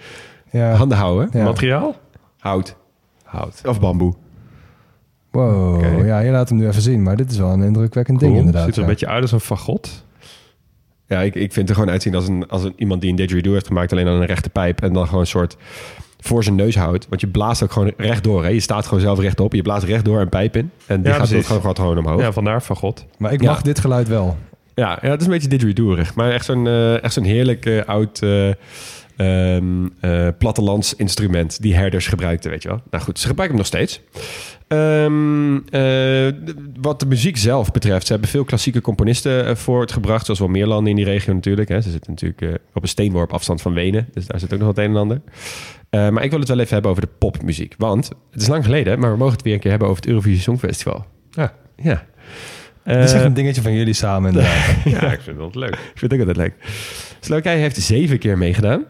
Ja. handen houden. Ja. Materiaal? Hout. Hout. Of bamboe. Wow, ja, je laat hem nu even zien. Maar dit is wel een indrukwekkend ding inderdaad. Ziet er een beetje uit als een fagot. Ja, ik, ik vind het er gewoon uitzien als, een, als een, iemand die een didgeridoo heeft gemaakt... alleen aan een rechte pijp en dan gewoon een soort voor zijn neus houdt. Want je blaast ook gewoon rechtdoor. Hè? Je staat gewoon zelf rechtop. Je blaast rechtdoor een pijp in. En die Ja, gaat gewoon, gewoon omhoog. Ja, vandaar fagot. Maar ik Ja. mag dit geluid wel. Ja, ja, het is een beetje didgeridooerig. Maar echt zo'n eh, echt zo'n heerlijk oud eh ehm, eh, plattelands instrument die herders gebruikten, weet je wel. Nou goed, ze gebruiken hem nog steeds. Ehm, eh, wat de muziek zelf betreft, ze hebben veel klassieke componisten eh, voortgebracht, zoals wel meer landen in die regio natuurlijk. Hè. Ze zitten natuurlijk op een steenworp afstand van Wenen, dus daar zit ook nog wat een en ander. Maar ik wil het wel even hebben over de popmuziek. Want het is lang geleden, maar we mogen het weer een keer hebben over het Eurovisie Songfestival. Ja. Ja. Dit is echt Eh, een dingetje van jullie samen. <laughs> Ja, ik vind dat leuk. Ik vind het ook altijd leuk. Slowakije heeft zeven keer meegedaan.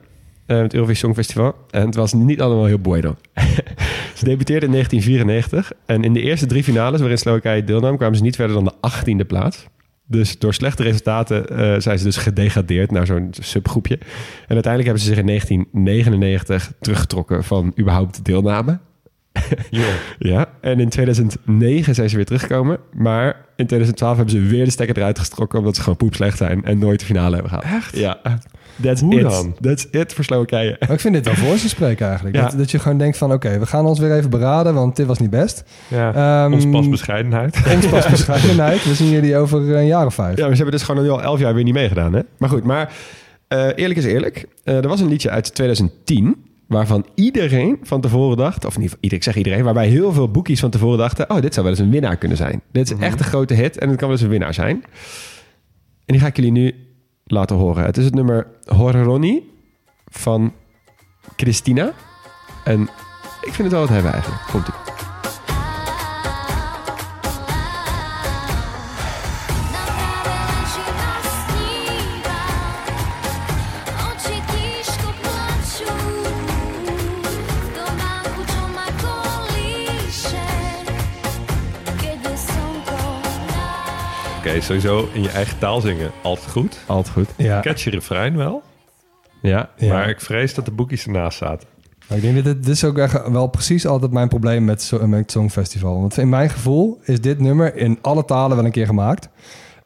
Met het Eurovisie Songfestival. En het was niet allemaal heel bueno. <laughs> ze debuteerde in 1994. En in de eerste drie finales waarin Slowakije deelnam... kwamen ze niet verder dan de achttiende plaats. Dus door slechte resultaten eh, zijn ze dus gedegradeerd naar zo'n subgroepje. En uiteindelijk hebben ze zich in 1999 teruggetrokken van überhaupt deelname. <laughs> Ja, en in 2009 zijn ze weer teruggekomen. Maar in 2012 hebben ze weer de stekker eruit getrokken... omdat ze gewoon poep slecht zijn en nooit de finale hebben gehaald. Echt? Ja. That's Hoe it. dan? That's it voor Slowakije. Maar ik vind dit wel <laughs> voor ze spreken eigenlijk. Ja. Dat, dat je gewoon denkt van oké, we gaan ons weer even beraden, want dit was niet best. Ja, Ehm, ons pas bescheidenheid. <laughs> Ons pas bescheidenheid. We zien jullie over een jaar of vijf. Ja, maar ze hebben dus gewoon al elf jaar weer niet meegedaan, hè? Maar goed, maar eh, eerlijk is eerlijk. Eh, er was een liedje uit 2010... waarvan iedereen van tevoren dacht... of niet, ik zeg iedereen... waarbij heel veel boekies van tevoren dachten... oh, dit zou wel eens een winnaar kunnen zijn. Dit is echt een grote hit en het kan wel eens een winnaar zijn. En die ga ik jullie nu laten horen. Het is het nummer Horroni van Christina. En ik vind het wel wat hebben eigenlijk. Komt-ie. Oči Sowieso in je eigen taal zingen. Altijd goed. Altijd goed. Ja. Catchy refrein wel. Ja. Ja. Maar ik vrees dat de boekjes ernaast zaten. Maar ik denk dat dit, dit is ook echt wel precies altijd mijn probleem met, zo- met het Songfestival. Want in mijn gevoel is dit nummer in alle talen wel een keer gemaakt.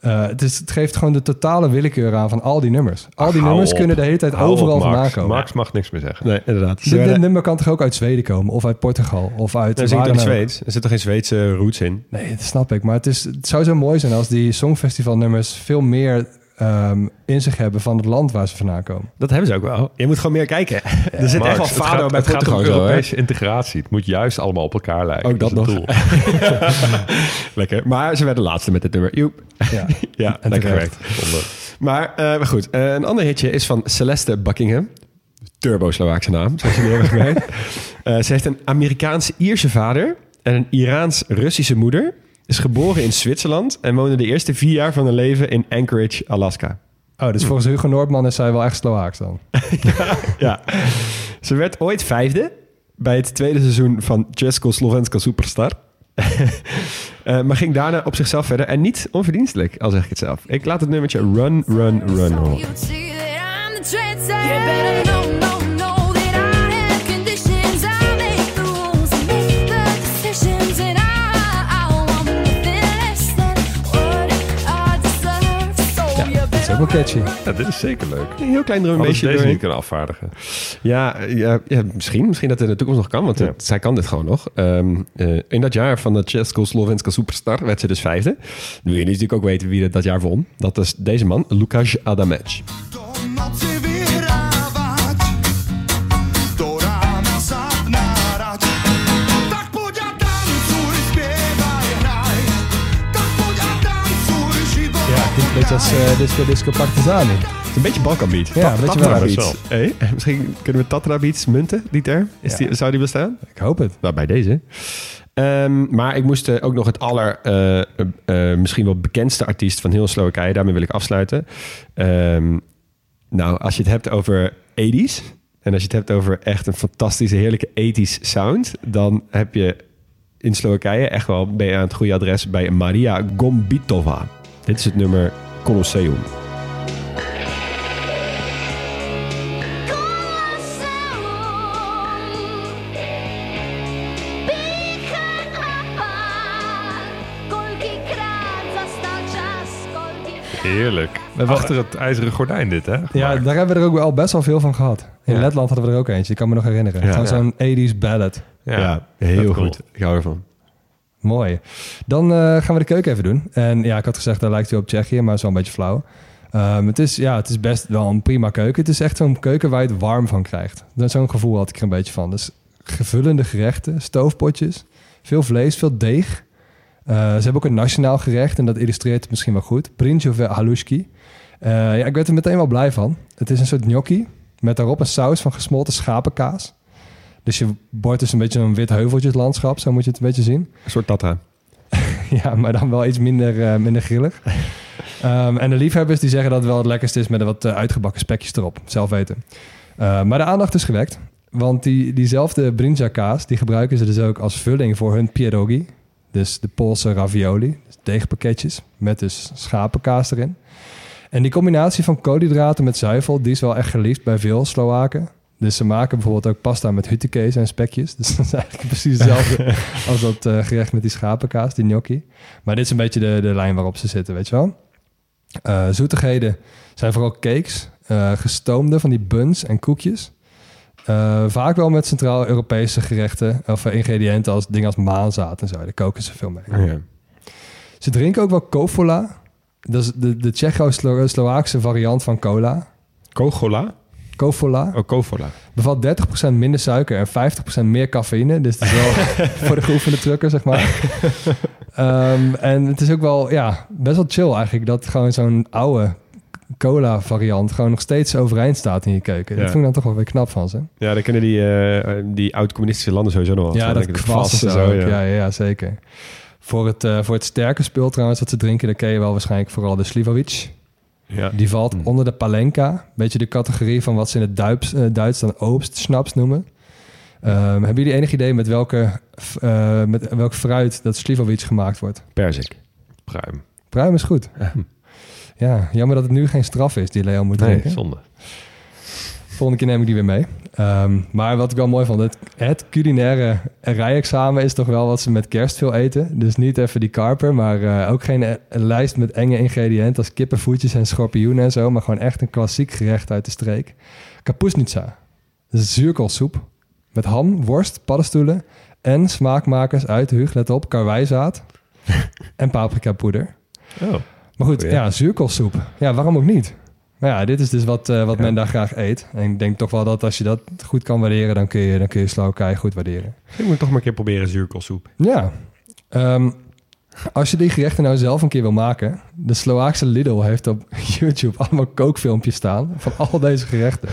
Eh, het, is, het geeft gewoon de totale willekeur aan van al die nummers. Al die Hou nummers op. kunnen de hele tijd Hou overal op, vandaan Max. komen. Max mag niks meer zeggen. Nee, inderdaad. Dit, nummer kan toch ook uit Zweden komen? Of uit Portugal? Of uit zingt het dan ook? Zweeds. Er zit toch geen Zweedse roots in? Nee, dat snap ik. Maar het, is, het zou zo mooi zijn als die Songfestivalnummers veel meer ehm, in zich hebben van het land waar ze vandaan komen. Dat hebben ze ook wel. Je moet gewoon meer kijken. <laughs> er zit echt wel het vader gaat- bij Het gaat om? Europese integratie. Het moet juist allemaal op elkaar lijken. Ook dat het nog. doel. <laughs> Lekker. Maar ze werden laatste met dit nummer. Joep. Ja. <laughs> Ja, En lekker gewerkt. Maar, eh, maar goed, eh, een ander hitje is van Celeste Buckingham. Turbo-Slovaakse naam, zoals jullie hebben gemerkt. Eh, ze heeft een Amerikaans-Ierse vader en een Iraans-Russische moeder. Is geboren in Zwitserland en woonde de eerste vier jaar van haar leven in Anchorage, Alaska. Oh, dus volgens Hugo Noordman is zij wel echt Slovaaks dan. <laughs> Ja. Ze werd ooit vijfde bij het tweede seizoen van Česko Slovenska Superstar. <laughs> Eh, maar ging daarna op zichzelf verder. En niet onverdienstelijk, al zeg ik het zelf. Ik laat het nummertje Run, Run, Run horen. Catchy. Ja, dit is zeker leuk. Een heel klein drumbeestje deze niet kunnen afvaardigen. Ja, ja, ja, misschien. Misschien dat het in de toekomst nog kan, want Ja. het- zij kan dit gewoon nog. Ehm, eh, in dat jaar van de Česko Slovenska Superstar werd ze dus vijfde. Nu wil je natuurlijk ook weten wie dat, dat jaar won. Dat is deze man, Lukáš Adamec. Klinkt een beetje als eh, Disco Disco Partizani. Het is een beetje Balkan beat. Ja, een beetje wel. Hey, <laughs> misschien kunnen we Tatra beats munten, die term. Is Ja. die, zou die bestaan? Ik hoop het. Nou, bij deze. Ehm, maar ik moest eh, ook nog het aller, eh, misschien wel bekendste artiest van heel Slowakije, daarmee wil ik afsluiten. Ehm, nou, als je het hebt over 80s, en als je het hebt over echt een fantastische, heerlijke 80s sound, dan heb je in Slowakije echt wel, ben je aan het goede adres bij Maria Gombitova. Dit is het nummer Colosseum. Heerlijk. hebben- Achter het ijzeren gordijn dit, hè? Ja, daar hebben we er ook wel best wel veel van gehad. In Ja. Letland hadden we er ook eentje. Ik kan me nog herinneren. Ja. Zo'n 80s ballad. Ja, heel cool. goed. Ik hou ervan. Mooi. Dan eh, gaan we de keuken even doen. En ja, ik had gezegd, dat lijkt hij op Tsjechië, maar een beetje flauw. Ehm, het, is, ja, het is best wel een prima keuken. Het is echt zo'n keuken waar je het warm van krijgt. Zo'n gevoel had ik er een beetje van. Dus gevullende gerechten, stoofpotjes, veel vlees, veel deeg. Eh, ze hebben ook een nationaal gerecht en dat illustreert het misschien wel goed. Brinjove halushki. Eh, ja, ik werd er meteen wel blij van. Het is een soort gnocchi met daarop een saus van gesmolten schapenkaas. Dus je bord is een beetje een wit heuveltjeslandschap, zo moet je het een beetje zien. Een soort Tatra. <laughs> ja, maar dan wel iets minder, eh, minder grillig. <laughs> Ehm, en de liefhebbers die zeggen dat het wel het lekkerst is met een wat eh, uitgebakken spekjes erop. Zelf weten. Eh, maar de aandacht is gewekt. Want die, diezelfde brinza kaas, die gebruiken ze dus ook als vulling voor hun pierogi. Dus de Poolse ravioli. Dus deegpakketjes met dus schapenkaas erin. En die combinatie van koolhydraten met zuivel, die is wel echt geliefd bij veel Slowaken. Dus ze maken bijvoorbeeld ook pasta met huttekees en spekjes. <laughs> Dus dat is eigenlijk precies hetzelfde <laughs> als dat eh, gerecht met die schapenkaas, die gnocchi. Maar dit is een beetje de, de lijn waarop ze zitten, weet je wel. Eh, zoetigheden zijn vooral cakes, eh, gestoomde van die buns en koekjes. Vaak wel met Centraal-Europese gerechten of ingrediënten als dingen als maanzaad en zo. Daar koken ze veel mee. Ja. Ze drinken ook wel kofola. Dat is de, de Tsjecho-Slowaakse variant van cola. Kogola? Kofola Oh, bevat 30% minder suiker en 50% meer cafeïne. Dus het is wel <laughs> voor de geoefende trucker, zeg maar. Ehm, en het is ook wel, ja, best wel chill eigenlijk... dat gewoon zo'n oude cola-variant gewoon nog steeds overeind staat in je keuken. Ja. Dat vond ik dan toch wel weer knap van ze. Ja, dan kunnen die, eh, die oud-communistische landen sowieso nog wel. Ja, dat kwast zo. ja. Ja, ja, zeker. Voor het, eh, voor het sterke spul trouwens wat ze drinken... dan ken je wel waarschijnlijk vooral de Slivovic. Ja. Die valt Hmm. onder de Palenka. Beetje de categorie van wat ze in het Duits, eh, Duits dan oobstsnaps noemen. Ehm, hebben jullie enig idee met welke, eh, met welk fruit dat Slivovic gemaakt wordt? Perzik. Pruim. Pruim is goed. Ja, jammer dat het nu geen straf is die Leo moet Nee, drinken. zonde. Volgende keer neem ik die weer mee. Ehm, maar wat ik wel mooi vond, het, het culinaire rijexamen is toch wel wat ze met kerst veel eten. Dus niet even die karper, maar eh, ook geen eh, lijst met enge ingrediënten als kippenvoetjes en schorpioenen en zo. Maar gewoon echt een klassiek gerecht uit de streek. Kapusnica. Dat is zuurkoolsoep met ham, worst, paddenstoelen en smaakmakers uit, Huug, let op, karwijzaad <laughs> en paprikapoeder. Oh. Maar goed, Goeie. ja, zuurkoolsoep. Ja, waarom ook niet? Maar ja, dit is dus wat, eh, wat men daar graag eet. En ik denk toch wel dat als je dat goed kan waarderen, dan kun je, dan kun je goed waarderen. Ik moet toch maar een keer proberen zuurkoolsoep. Ja, Ehm, als je die gerechten nou zelf een keer wil maken, de Slovaakse Lidl heeft op <laughs> YouTube allemaal kookfilmpjes staan van al deze gerechten.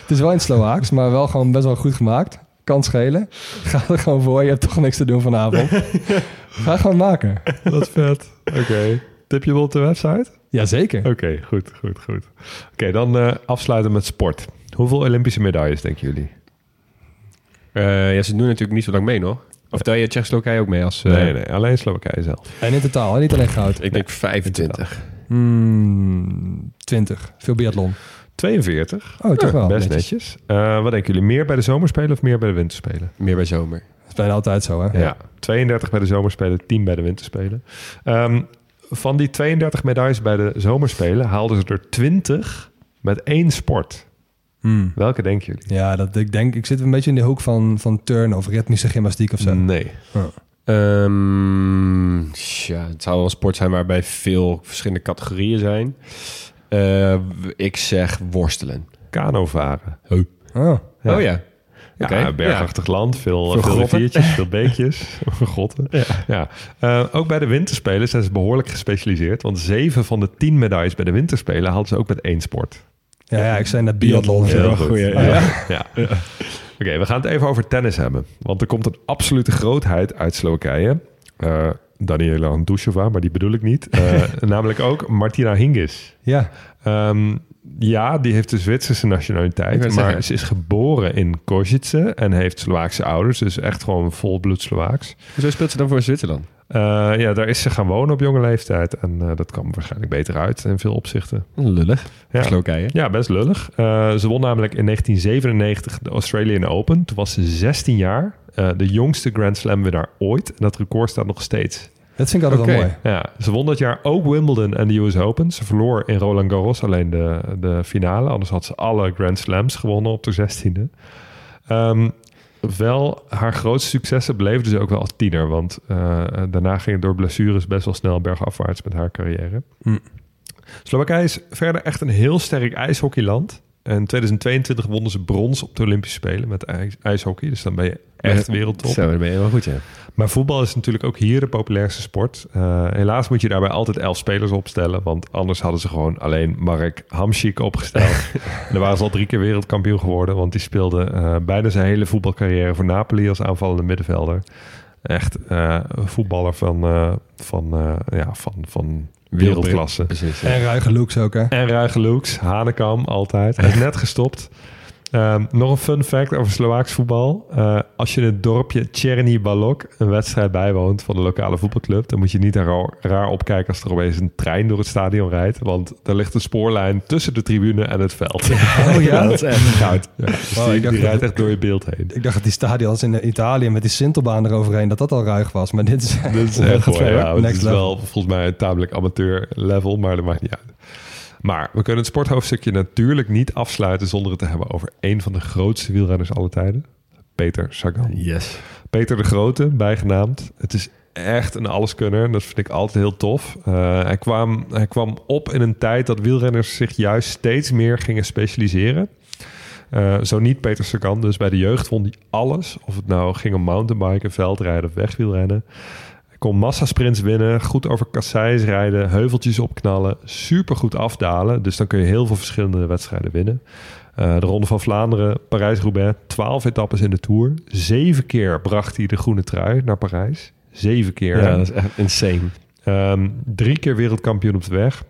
Het is wel in het maar wel gewoon best wel goed gemaakt. Kan schelen. Ga er gewoon voor, je hebt toch niks te doen vanavond. <laughs> Ga gewoon maken. Wat vet. Oké. Tip je wel op de website? Jazeker. Oké, goed, goed, goed. Oké, dan eh, afsluiten met sport. Hoeveel Olympische medailles denken jullie? Eh, ja, ze doen natuurlijk niet zo lang mee nog. Of tel je Tsjechoslowakije ook mee als... eh, nee, nee, alleen Slowakije zelf. En in totaal, niet alleen goud. Ik denk 25. Hmm, 20. Veel biathlon. 42. Oh, toch Ja, wel. Best netjes. Eh, wat denken jullie? Meer bij de zomerspelen of meer bij de winterspelen? Meer bij zomer. Dat is bijna altijd zo, hè? Ja. 32 bij de zomerspelen, 10 bij de winterspelen. Ehm, van die 32 medailles bij de zomerspelen haalden ze er 20 met één sport. Hmm. Welke denken jullie? Ja, dat, ik denk, ik zit een beetje in de hoek van, van turn of ritmische gymnastiek of zo. Nee. Ehm, ja, het zou wel een sport zijn waarbij veel verschillende categorieën zijn. Eh, ik zeg worstelen. Kano varen. Oh, Ja. Oh ja. Ja, Oké, bergachtig land, veel, Veel veel, riviertjes, <laughs> veel beekjes, <laughs> grotten. Ja. Eh, ook bij de winterspelen zijn ze behoorlijk gespecialiseerd. Want zeven van de tien medailles bij de winterspelen haalden ze ook met één sport. ja, ja, ik zei net biathlon. Heel goed. ja. Oké, we gaan het even over tennis hebben. Want er komt een absolute grootheid uit Slowakije. Eh Daniela Andusova, maar die bedoel ik niet. Eh, <laughs> namelijk ook Martina Hingis. Ja, Ehm, ja, die heeft de Zwitserse nationaliteit. Maar zeggen. ze is geboren in Košice en heeft Slovaakse ouders. Dus echt gewoon volbloed Slovaaks. Hoezo speelt ze dan voor Zwitserland? Eh, ja, daar is ze gaan wonen op jonge leeftijd. En eh, dat kwam waarschijnlijk beter uit in veel opzichten. Lullig. Ja. Ja, best lullig. Eh, ze won namelijk in 1997 de Australian Open. Toen was ze 16 jaar. De jongste Grand Slam winnaar ooit. En dat record staat nog steeds. Dat vind ik altijd wel mooi. Ja, ze won dat jaar ook Wimbledon en de US Open. Ze verloor in Roland Garros alleen de, de finale. Anders had ze alle Grand Slams gewonnen op de 16e. Ehm, wel, haar grootste successen beleefde ze ook wel als tiener. Want eh, daarna ging het door blessures best wel snel bergafwaarts met haar carrière. Hm. Slowakije is verder echt een heel sterk ijshockeyland. En in 2022 wonnen ze brons op de Olympische Spelen met ijs- ijshockey. Dus dan ben je echt wereldtop. Zo, dan ben je wel goed, ja. Maar voetbal is natuurlijk ook hier de populairste sport. Eh, helaas moet je daarbij altijd elf spelers opstellen. Want anders hadden ze gewoon alleen Marek Hamšík opgesteld. <laughs> en daar waren ze al drie keer wereldkampioen geworden. Want die speelde eh, bijna zijn hele voetbalcarrière voor Napoli als aanvallende middenvelder. Echt een voetballer van, van, ja, van, van wereldklasse. Precies. ja. En ruige looks ook, hè? En ruige looks, Hanekam altijd. Hij is net gestopt. Ehm, nog een fun fact over Slovaaks voetbal. Eh, als je in het dorpje Černý Balok een wedstrijd bijwoont van de lokale voetbalclub, dan moet je niet raar, raar opkijken als er opeens een trein door het stadion rijdt. Want er ligt een spoorlijn tussen de tribune en het veld. Oh <laughs> ja? dat is echt goud. Ja, dus Wow, die, ik dacht die dat- rijdt echt door je beeld heen. Ik dacht dat die stadions in Italië met die Sintelbaan eroverheen, dat dat al ruig was. Maar dit is, Dit is <laughs> dat echt gaat mooi. Ja, het is level. wel volgens mij een tamelijk amateur level, maar dat maakt niet uit. Maar we kunnen het sporthoofdstukje natuurlijk niet afsluiten zonder het te hebben over een van de grootste wielrenners aller tijden. Peter Sagan. Yes. Peter de Grote, bijgenaamd. Het is echt een alleskunner. Dat vind ik altijd heel tof. Eh, hij, kwam, hij kwam op in een tijd dat wielrenners zich juist steeds meer gingen specialiseren. Eh, zo niet Peter Sagan. Dus bij de jeugd won hij alles. Of het nou ging om mountainbiken, veldrijden of wegwielrennen. Kon massasprints winnen, goed over kasseis rijden, heuveltjes opknallen, super goed afdalen. Dus dan kun je heel veel verschillende wedstrijden winnen. Eh, de Ronde van Vlaanderen, Parijs-Roubaix, 12 etappes in de Tour. Zeven keer bracht hij de groene trui naar Parijs. Zeven keer. Ja, dat is echt insane. Ehm, drie keer wereldkampioen op de weg.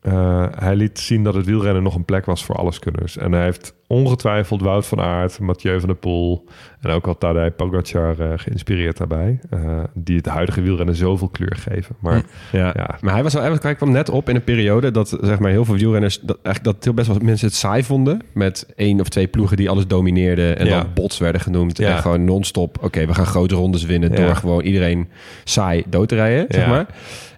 Eh, hij liet zien dat het wielrennen nog een plek was voor alleskunners. En hij heeft ongetwijfeld Wout van Aert, Mathieu van der Poel... en ook al Tadej Pogacar eh, geïnspireerd daarbij. eh, die het huidige wielrennen zoveel kleur geven. Maar Ja. Ja. maar hij, was, wel- hij kwam net op in een periode dat zeg maar, heel veel wielrenners... Dat, eigenlijk, dat heel best wel mensen het saai vonden... met één of twee ploegen die alles domineerden... en Ja. dan bots werden genoemd. Ja. En gewoon non-stop, oké, we gaan grote rondes winnen... Door gewoon iedereen saai dood te rijden, zeg maar.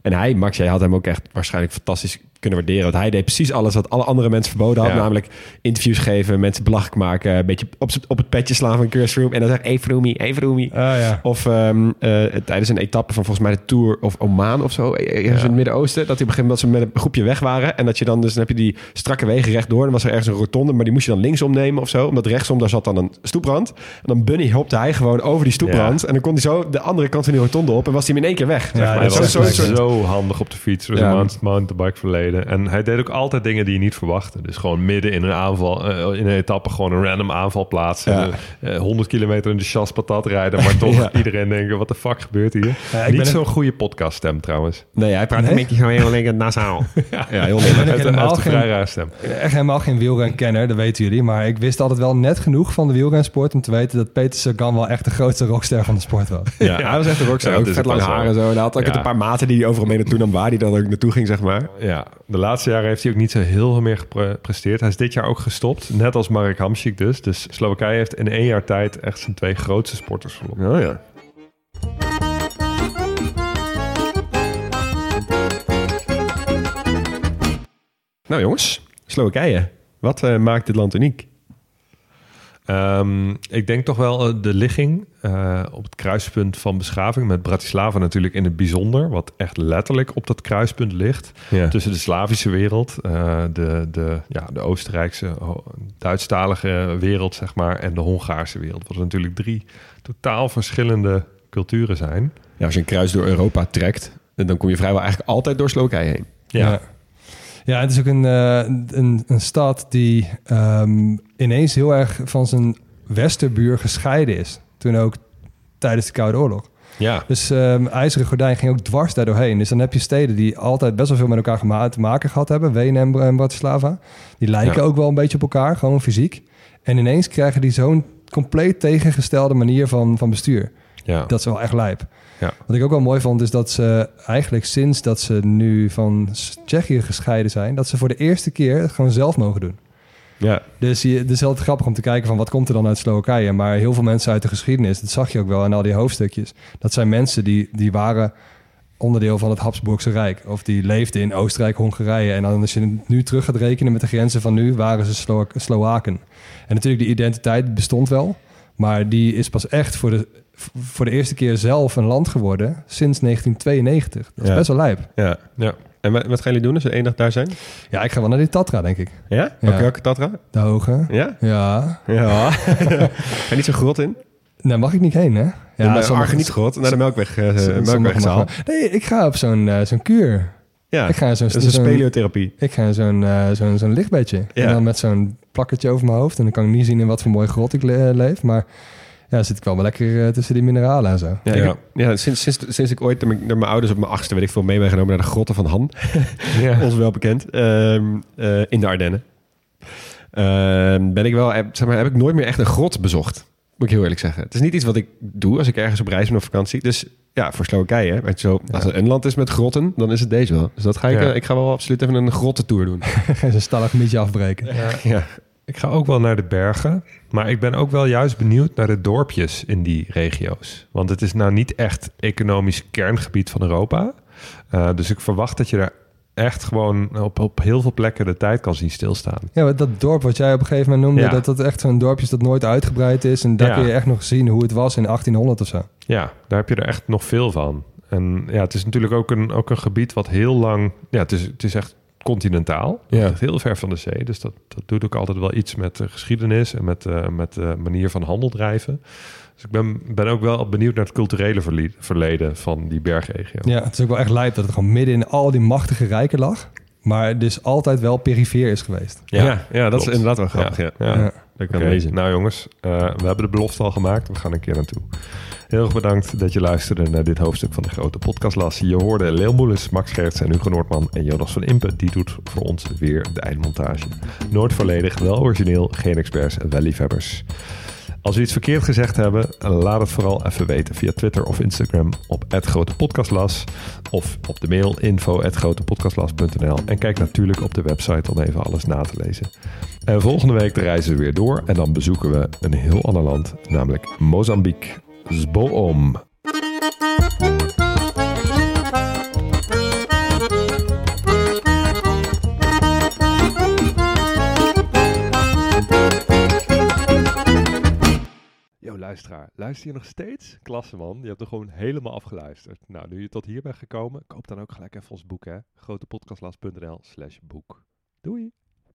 En hij, Max, jij had hem ook echt waarschijnlijk fantastisch kunnen waarderen. Want hij deed precies alles wat alle andere mensen verboden. Ja. Namelijk interviews geven, mensen belachelijk maken... een beetje op, op het petje slaan van Chris Froome... en dan zeggen, hey Froomie, hey Froomie. Ah, ja. Of ehm, eh, tijdens een etappe van volgens mij de Tour of Oman of zo, ergens in het Midden-Oosten, dat hij op een gegeven moment dat ze met een groepje weg waren en dat je dan dus dan heb je die strakke wegen rechtdoor, dan was er ergens een rotonde, maar die moest je dan linksom nemen of zo, omdat rechtsom daar zat dan een stoeprand. En dan bunny hopte hij gewoon over die stoeprand en dan kon hij zo de andere kant van die rotonde op en was hij in één keer weg. zeg maar. dat was Zo- zo- zo, handig op de fiets. Mount- mountainbike verleden. En hij deed ook altijd dingen die je niet verwachtte. Dus gewoon midden in een aanval, eh, in een etappe gewoon een random aanval plaatsen. Ja. Eh, 100 kilometer in de chas patat rijden. Maar <laughs> toch Ja. iedereen denken, wat de fuck gebeurt hier? Ja, ik niet ben zo'n goede podcaststem trouwens. Nee, hij praat Nee? een beetje gewoon heel lekker nasaal. <laughs> ja, heel lekker. Hij heeft helemaal een vrij geen, raar stem. echt helemaal geen wielrenkenner, dat weten jullie. Maar ik wist altijd wel net genoeg van de wielrensport om te weten dat Peter Sagan wel echt de grootste rockster van de sport was. Ja, hij was echt een rockstar. Ja, ook vet lang haar zo. en zo. En hij had ook Ja. een paar maten die hij overal mee naartoe nam, waar hij dan ook naartoe ging, zeg maar. Ja, de laatste jaren heeft hij ook niet zo heel veel meer gepresteerd. Hij is dit jaar ook gestopt, net als Marek Hamsik dus. Dus Slowakije heeft in één jaar tijd echt zijn twee grootste sporters verloren. Oh ja. Nou jongens, Slowakije. Wat eh, maakt dit land uniek? Ehm, ik denk toch wel eh, de ligging eh, op het kruispunt van beschaving... met Bratislava natuurlijk in het bijzonder... wat echt letterlijk op dat kruispunt ligt... Ja. tussen de Slavische wereld, eh, de, de, ja, de Oostenrijkse, Duitsstalige wereld, zeg maar... en de Hongaarse wereld. Wat natuurlijk drie totaal verschillende culturen zijn. Ja, als je een kruis door Europa trekt, dan kom je vrijwel eigenlijk altijd door Slowakije heen. Ja, Ja, het is ook een, eh, een, een stad die ehm, ineens heel erg van zijn westerbuur gescheiden is. Toen ook tijdens de Koude Oorlog. ja. Dus ehm IJzeren Gordijn ging ook dwars daar doorheen. Dus dan heb je steden die altijd best wel veel met elkaar te maken gehad hebben. Wenen en, Br- en Bratislava. Die lijken Ja. ook wel een beetje op elkaar, gewoon fysiek. En ineens krijgen die zo'n compleet tegengestelde manier van, van bestuur. ja. Dat is wel echt lijp. Ja. Wat ik ook wel mooi vond, is dat ze eigenlijk sinds dat ze nu van Tsjechië gescheiden zijn, dat ze voor de eerste keer het gewoon zelf mogen doen. Ja. Dus het is altijd grappig om te kijken van wat komt er dan uit Slowakije. Maar heel veel mensen uit de geschiedenis, dat zag je ook wel in al die hoofdstukjes. Dat zijn mensen die, die waren onderdeel van het Habsburgse Rijk. Of die leefden in Oostenrijk, Hongarije. En dan als je het nu terug gaat rekenen met de grenzen van nu, waren ze Slowa- Slowaken. En natuurlijk, die identiteit bestond wel. Maar die is pas echt voor de, voor de eerste keer zelf een land geworden sinds 1992. Dat is Ja. best wel lijp. ja. ja. En wat, gaan jullie doen als we één dag daar zijn? Ja, ik ga wel naar die Tatra, denk ik. Ja? Ja. Ook welke Tatra? De hoge. Ja? Ja. Ja. <laughs> Ga niet zo grot in? Daar mag ik niet heen, hè? Ja, sommige niet grot. Naar de Melkweg, eh Sommige Melkwegzaal. Nee, ik ga op zo'n eh, zo'n kuur. Ja, Ik ga zo'n dat is een zo'n- speleotherapie. Ik ga in zo'n eh, zo'n zo'n lichtbedje. Ja. En dan met zo'n plakkertje over mijn hoofd. En dan kan ik niet zien in wat voor mooi grot ik le- leef. Maar ja, zit ik wel maar lekker eh, tussen die mineralen en zo. Ja, Ja. Ik, ja sinds, sinds, sinds ik ooit door mijn ouders op mijn achtste, weet ik veel, mee ben genomen naar de grotten van Han. <laughs> Ja. ons wel bekend, ehm, eh, in de Ardennen. Ehm, ben ik wel, heb, zeg maar, heb ik nooit meer echt een grot bezocht. Moet ik heel eerlijk zeggen. Het is niet iets wat ik doe als ik ergens op reis ben op vakantie. Dus ja, voor Slowakije, weet je zo, als er een land is met grotten, dan is het deze wel. Dus dat ga ik, Ja. eh, ik ga wel absoluut even een grottentour doen. Geen <laughs> zo'n stalagmietje afbreken. ja. Ik ga ook wel naar de bergen, maar ik ben ook wel juist benieuwd naar de dorpjes in die regio's. Want het is nou niet echt economisch kerngebied van Europa. Eh, dus ik verwacht dat je daar echt gewoon op, op heel veel plekken de tijd kan zien stilstaan. Ja, dat dorp wat jij op een gegeven moment noemde, Ja. dat dat echt zo'n dorpje is dat nooit uitgebreid is. En daar Ja. kun je echt nog zien hoe het was in 1800 of zo. Ja, daar heb je er echt nog veel van. En ja, het is natuurlijk ook een, ook een gebied wat heel lang... Ja, het is, het is echt continentaal. Ja. Het ligt heel ver van de zee. Dus dat, dat doet ook altijd wel iets met de geschiedenis... en met, eh, met de manier van handel drijven. Dus ik ben, ben ook wel benieuwd naar het culturele verleden van die bergregio. Ja, het is ook wel echt lijp dat het gewoon midden in al die machtige rijken lag. Maar dus altijd wel perifeer is geweest. Ja, ja, dat is inderdaad wel grappig. Ja. Ja. Ja. Dat kan lezen. Nou jongens, eh, we hebben de belofte al gemaakt. We gaan een keer naartoe. Heel erg bedankt dat je luisterde naar dit hoofdstuk van de grote podcastlas. Je hoorde Leel Moelens, Max Gerts en Hugo Noordman en Jonas van Impe. Die doet voor ons weer de eindmontage. Nooit volledig, wel origineel, geen experts en wel liefhebbers. Als we iets verkeerd gezegd hebben, laat het vooral even weten via Twitter of Instagram op @grotepodcastlas of op de mail info@grotepodcastlas.nl en kijk natuurlijk op de website om even alles na te lezen. En volgende week reizen we weer door en dan bezoeken we een heel ander land, namelijk Mozambique. Zboom. Luisteraar. Luister je nog steeds? Klasse, man. Je hebt er gewoon helemaal afgeluisterd. Nou, nu je tot hier bent gekomen, koop dan ook gelijk even ons boek, hè. grotepodcastlas.nl slash boek. Doei!